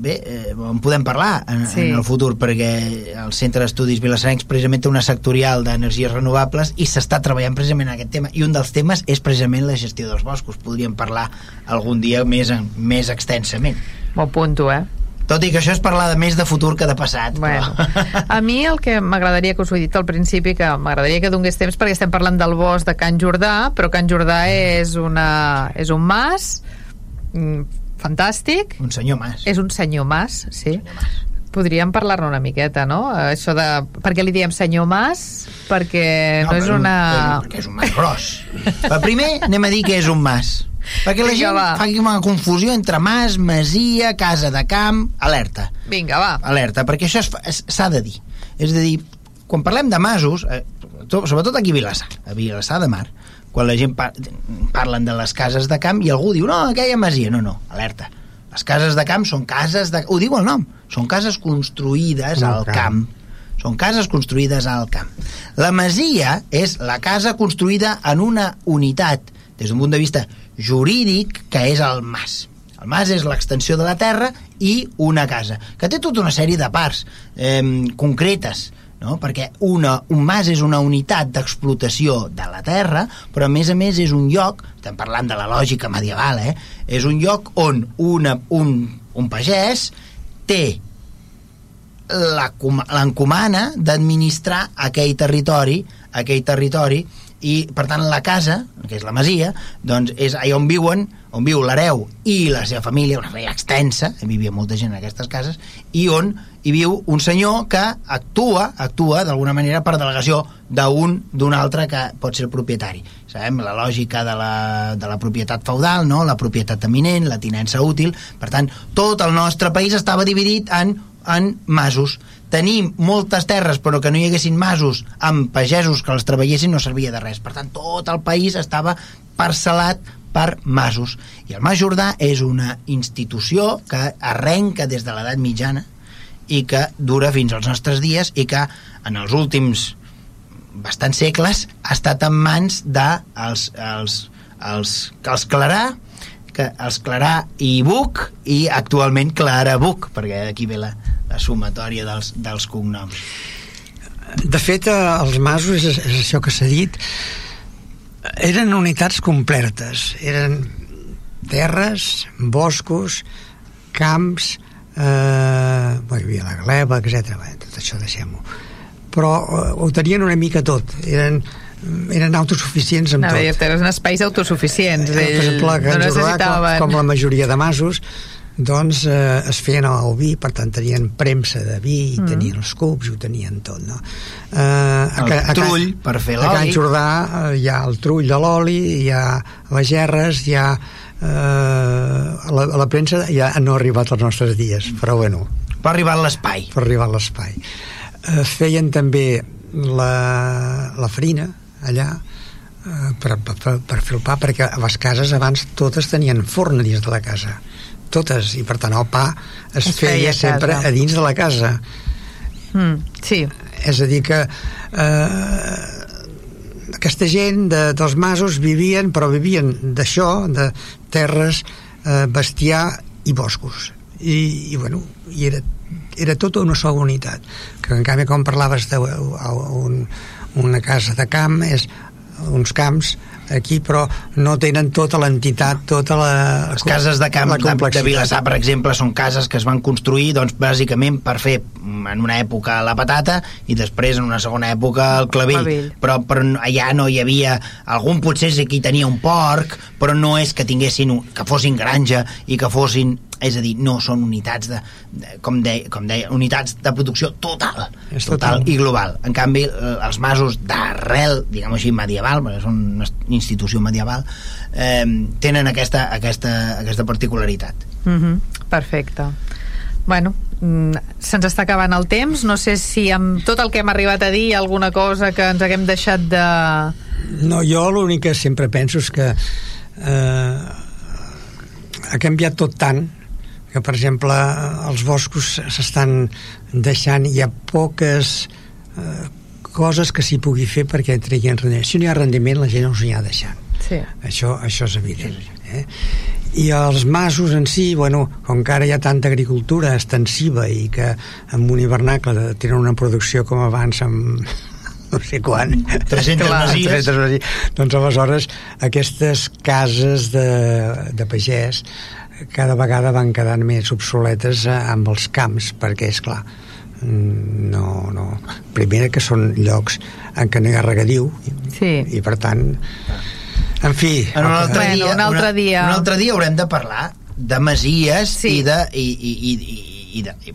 Speaker 3: bé, eh, en podem parlar en,
Speaker 1: Sí.
Speaker 3: en el futur perquè el Centre d'Estudis Vilassarencs precisament té una sectorial d'energies renovables i s'està treballant precisament en aquest tema i un dels temes és precisament la gestió dels boscos podríem parlar algun dia més, en, més extensament
Speaker 1: M'ho apunto, eh?
Speaker 3: Tot i que això és parlar de més de futur que de passat
Speaker 1: Bueno,
Speaker 3: però...
Speaker 1: a mi el que m'agradaria que us ho he dit al principi que m'agradaria que donés temps perquè estem parlant del bosc de Can Jordà però Can Jordà és, una, és un mas mm, fantàstic.
Speaker 3: Un senyor mas.
Speaker 1: És un senyor mas, sí. Podríem parlar-ne una miqueta, no? Això de... Per què li diem senyor mas? Perquè no, no és una...
Speaker 3: perquè és un mas gros. Però primer anem a dir que és un mas perquè la
Speaker 1: Vinga,
Speaker 3: gent
Speaker 1: va.
Speaker 3: fa aquí una confusió entre mas, masia, casa de camp alerta
Speaker 1: Vinga, va.
Speaker 3: alerta, perquè això s'ha de dir. És a dir, quan parlem de masos, eh, to- sobretot aquí a Vilassar, a Vilassar de Mar, quan la gent par parlen de les cases de camp i algú diu, no, aquella masia, no, no, alerta. Les cases de camp són cases de... Ho diu el nom, són cases construïdes al
Speaker 4: camp.
Speaker 3: camp. Són cases construïdes al camp. La masia és la casa construïda en una unitat, des d'un punt de vista jurídic, que és el mas. El mas és l'extensió de la terra i una casa, que té tota una sèrie de parts eh, concretes, no? perquè una, un mas és una unitat d'explotació de la terra, però a més a més és un lloc, estem parlant de la lògica medieval, eh? és un lloc on una, un, un pagès té l'encomana d'administrar aquell territori, aquell territori i per tant la casa, que és la masia doncs és allà on viuen on viu l'hereu i la seva família una família extensa, hi vivia molta gent en aquestes cases i on hi viu un senyor que actua, actua d'alguna manera per delegació d'un d'un altre que pot ser el propietari sabem la lògica de la, de la propietat feudal no? la propietat eminent, la tinença útil per tant, tot el nostre país estava dividit en en masos. Tenim moltes terres però que no hi haguessin masos amb pagesos que els treballessin no servia de res. Per tant, tot el país estava parcel·lat per masos. I el Mas Jordà és una institució que arrenca des de l'edat mitjana i que dura fins als nostres dies i que en els últims bastants segles ha estat en mans de els, els, els, els Clarà que els Clarà i Buc i actualment Clara Buc perquè aquí ve la, la sumatòria dels, dels cognoms
Speaker 4: De fet, eh, els masos, és, és això que s'ha dit, eren unitats completes. Eren terres, boscos, camps, eh, bueno, hi havia la gleba, etc. Bé, tot això deixem-ho. Però eh, ho tenien una mica tot. Eren, eren autosuficients amb
Speaker 1: A
Speaker 4: tot.
Speaker 1: eren espais autosuficients.
Speaker 4: Eh, per
Speaker 1: Ell-
Speaker 4: exemple, a Can
Speaker 1: no
Speaker 4: Jordà, com,
Speaker 1: necessitaven...
Speaker 4: com la majoria de masos, doncs eh, es feien el vi, per tant tenien premsa de vi, i
Speaker 1: Mm.
Speaker 4: tenien els cups, i ho tenien tot, no? Eh, a,
Speaker 3: El
Speaker 4: a, Can-
Speaker 3: trull per fer
Speaker 4: A Can
Speaker 3: l'oli.
Speaker 4: Jordà eh, hi ha el trull de l'oli, hi ha les gerres, hi ha eh, la, la premsa ja no ha arribat als nostres dies, però bueno,
Speaker 3: per arribar a l'espai
Speaker 4: per arribar a l'espai. Eh, feien també la, la farina allà eh, per, per, per fer el pa, perquè a les cases abans totes tenien forn dins de la casa totes, i per tant el pa es,
Speaker 1: Es feia
Speaker 4: feia,
Speaker 1: a
Speaker 4: sempre a dins de la casa
Speaker 1: Mm, sí,
Speaker 4: és a dir que eh, aquesta gent de, dels masos vivien, però vivien d'això, de terres, eh, bestiar i boscos. I, i bueno, i era, era tota una sola unitat. Que en canvi, com parlaves d'un una casa de camp, és uns camps aquí, però no tenen tota l'entitat, tota la...
Speaker 3: les cases de camp de, de. Vilassar, per exemple, són cases que es van construir doncs, bàsicament per fer mm, en una època la patata i després en una segona època el clavell,
Speaker 1: clavell.
Speaker 3: Però, però no- allà no hi havia algun potser sí que hi tenia un porc però no és que tinguessin un, que fossin granja i que fossin és a dir, no són unitats de, de com, deia, com deia, unitats de producció total,
Speaker 4: És
Speaker 3: total,
Speaker 4: total.
Speaker 3: i global. En canvi, eh, els masos d'arrel, diguem així, medieval, perquè són una institució medieval, eh, tenen aquesta, aquesta, aquesta particularitat.
Speaker 1: mm -hmm. perfecte. Bueno, mm, se'ns està acabant el temps. No sé si amb tot el que hem arribat a dir hi ha alguna cosa que ens haguem deixat de...
Speaker 4: No, jo l'únic que sempre penso és que eh, ha canviat tot tant que, per exemple, els boscos s'estan deixant, hi ha poques eh, coses que s'hi pugui fer perquè treguin rendiment. Si no hi ha rendiment, la gent no s'hi ha deixant.
Speaker 1: Sí.
Speaker 4: Això, això és evident. Eh? I els masos en si, bueno, com que ara hi ha tanta agricultura extensiva i que amb un hivernacle tenen una producció com abans amb *laughs* no sé quan
Speaker 3: 300
Speaker 4: Clar,
Speaker 3: masies.
Speaker 4: 300 masies. doncs aleshores aquestes cases de, de pagès cada vegada van quedant més obsoletes eh, amb els camps perquè és clar mm, no, no. Primera que són llocs en què no hi ha regadiu
Speaker 1: Sí.
Speaker 4: i per tant en fi
Speaker 3: En un altre,
Speaker 1: Bueno,
Speaker 3: dia,
Speaker 1: un altre dia.
Speaker 3: Un altre dia haurem de parlar de masies
Speaker 1: Sí.
Speaker 3: i de... I, i, i, i, i, de, i,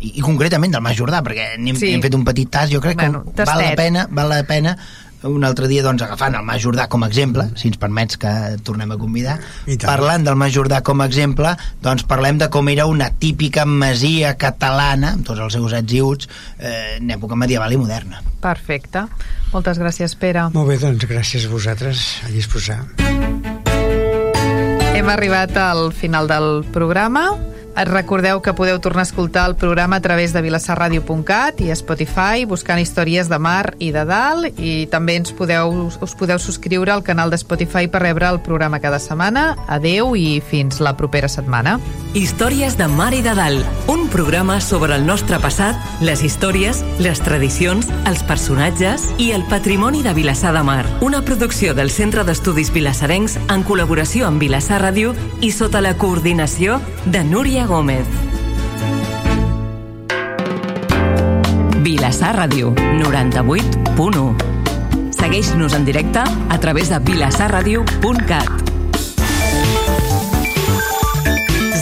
Speaker 3: i, i concretament del Mas Jordà, perquè n'hem
Speaker 1: Sí.
Speaker 3: hem fet un petit tas, jo crec
Speaker 1: Bueno,
Speaker 3: que val la pena, val la pena un altre dia doncs, agafant el Mas Jordà com a exemple, si ens permets que tornem a convidar, parlant del Mas Jordà com a exemple, doncs parlem de com era una típica masia catalana, amb tots els seus ets i uts, eh, en època medieval i moderna.
Speaker 1: Perfecte. Moltes gràcies, Pere.
Speaker 4: molt bé, doncs gràcies a vosaltres a disposar
Speaker 1: Hem arribat al final del programa. Et recordeu que podeu tornar a escoltar el programa a través de vilassarradio.cat i Spotify buscant històries de mar i de dalt i també ens podeu, us podeu subscriure al canal de Spotify per rebre el programa cada setmana. Adeu i fins la propera setmana.
Speaker 2: Històries de Mar i de Dalt, un programa sobre el nostre passat, les històries, les tradicions, els personatges i el patrimoni de Vilassar de Mar. Una producció del Centre d'Estudis Vilassarencs en col·laboració amb Vilassar Ràdio i sota la coordinació de Núria Gómez. Vilassar Ràdio, 98.1. Segueix-nos en directe a través de vilassarradio.cat.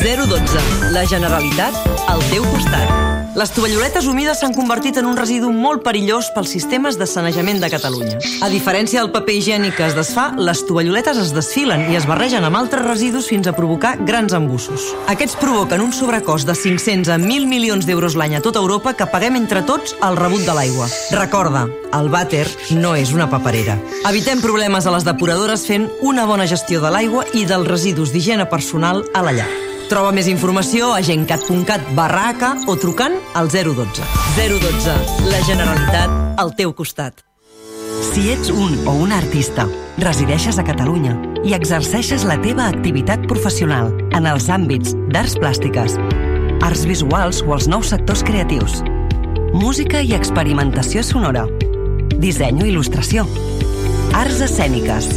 Speaker 5: 012. La Generalitat al teu costat. Les tovalloletes humides s'han convertit en un residu molt perillós pels sistemes de sanejament de Catalunya. A diferència del paper higiènic que es desfà, les tovalloletes es desfilen i es barregen amb altres residus fins a provocar grans embussos. Aquests provoquen un sobrecost de 500 a 1.000 milions d'euros l'any a tota Europa que paguem entre tots al rebut de l'aigua. Recorda, el vàter no és una paperera. Evitem problemes a les depuradores fent una bona gestió de l'aigua i dels residus d'higiene personal a la llar. Troba més informació a gencat.cat barra AK o trucant al 012. 012. La Generalitat al teu costat. Si ets un o una artista, resideixes a Catalunya i exerceixes la teva activitat professional en els àmbits d'arts plàstiques, arts visuals o els nous sectors creatius, música i experimentació sonora, disseny o il·lustració, arts escèniques,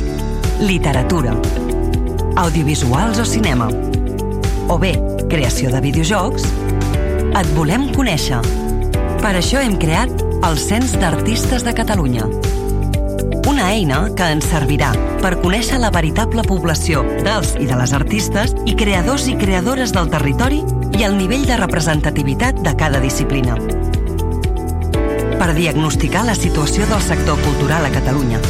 Speaker 5: literatura, audiovisuals o cinema, o bé creació de videojocs, et volem conèixer. Per això hem creat el Cens d'Artistes de Catalunya. Una eina que ens servirà per conèixer la veritable població dels i de les artistes i creadors i creadores del territori i el nivell de representativitat de cada disciplina. Per diagnosticar la situació del sector cultural a Catalunya,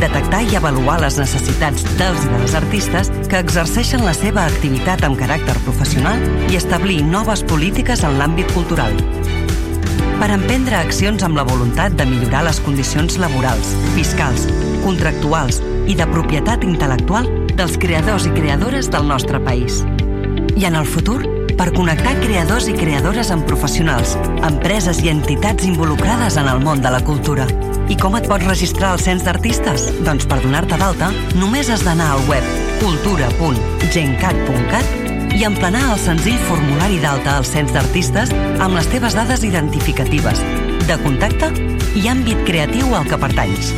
Speaker 5: detectar i avaluar les necessitats dels i de les artistes que exerceixen la seva activitat amb caràcter professional i establir noves polítiques en l'àmbit cultural. Per emprendre accions amb la voluntat de millorar les condicions laborals, fiscals, contractuals i de propietat intel·lectual dels creadors i creadores del nostre país. I en el futur, per connectar creadors i creadores amb professionals, empreses i entitats involucrades en el món de la cultura. I com et pots registrar al cens d'artistes? Doncs per donar-te d'alta, només has d'anar al web cultura.gencat.cat i emplenar el senzill formulari d'alta al cens d'artistes amb les teves dades identificatives, de contacte i àmbit creatiu al que pertanys.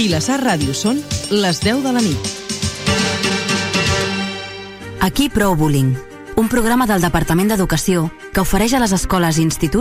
Speaker 6: Vilassar Ràdio són les 10 de la nit.
Speaker 7: Aquí Prou Bullying, un programa del Departament d'Educació que ofereix a les escoles i instituts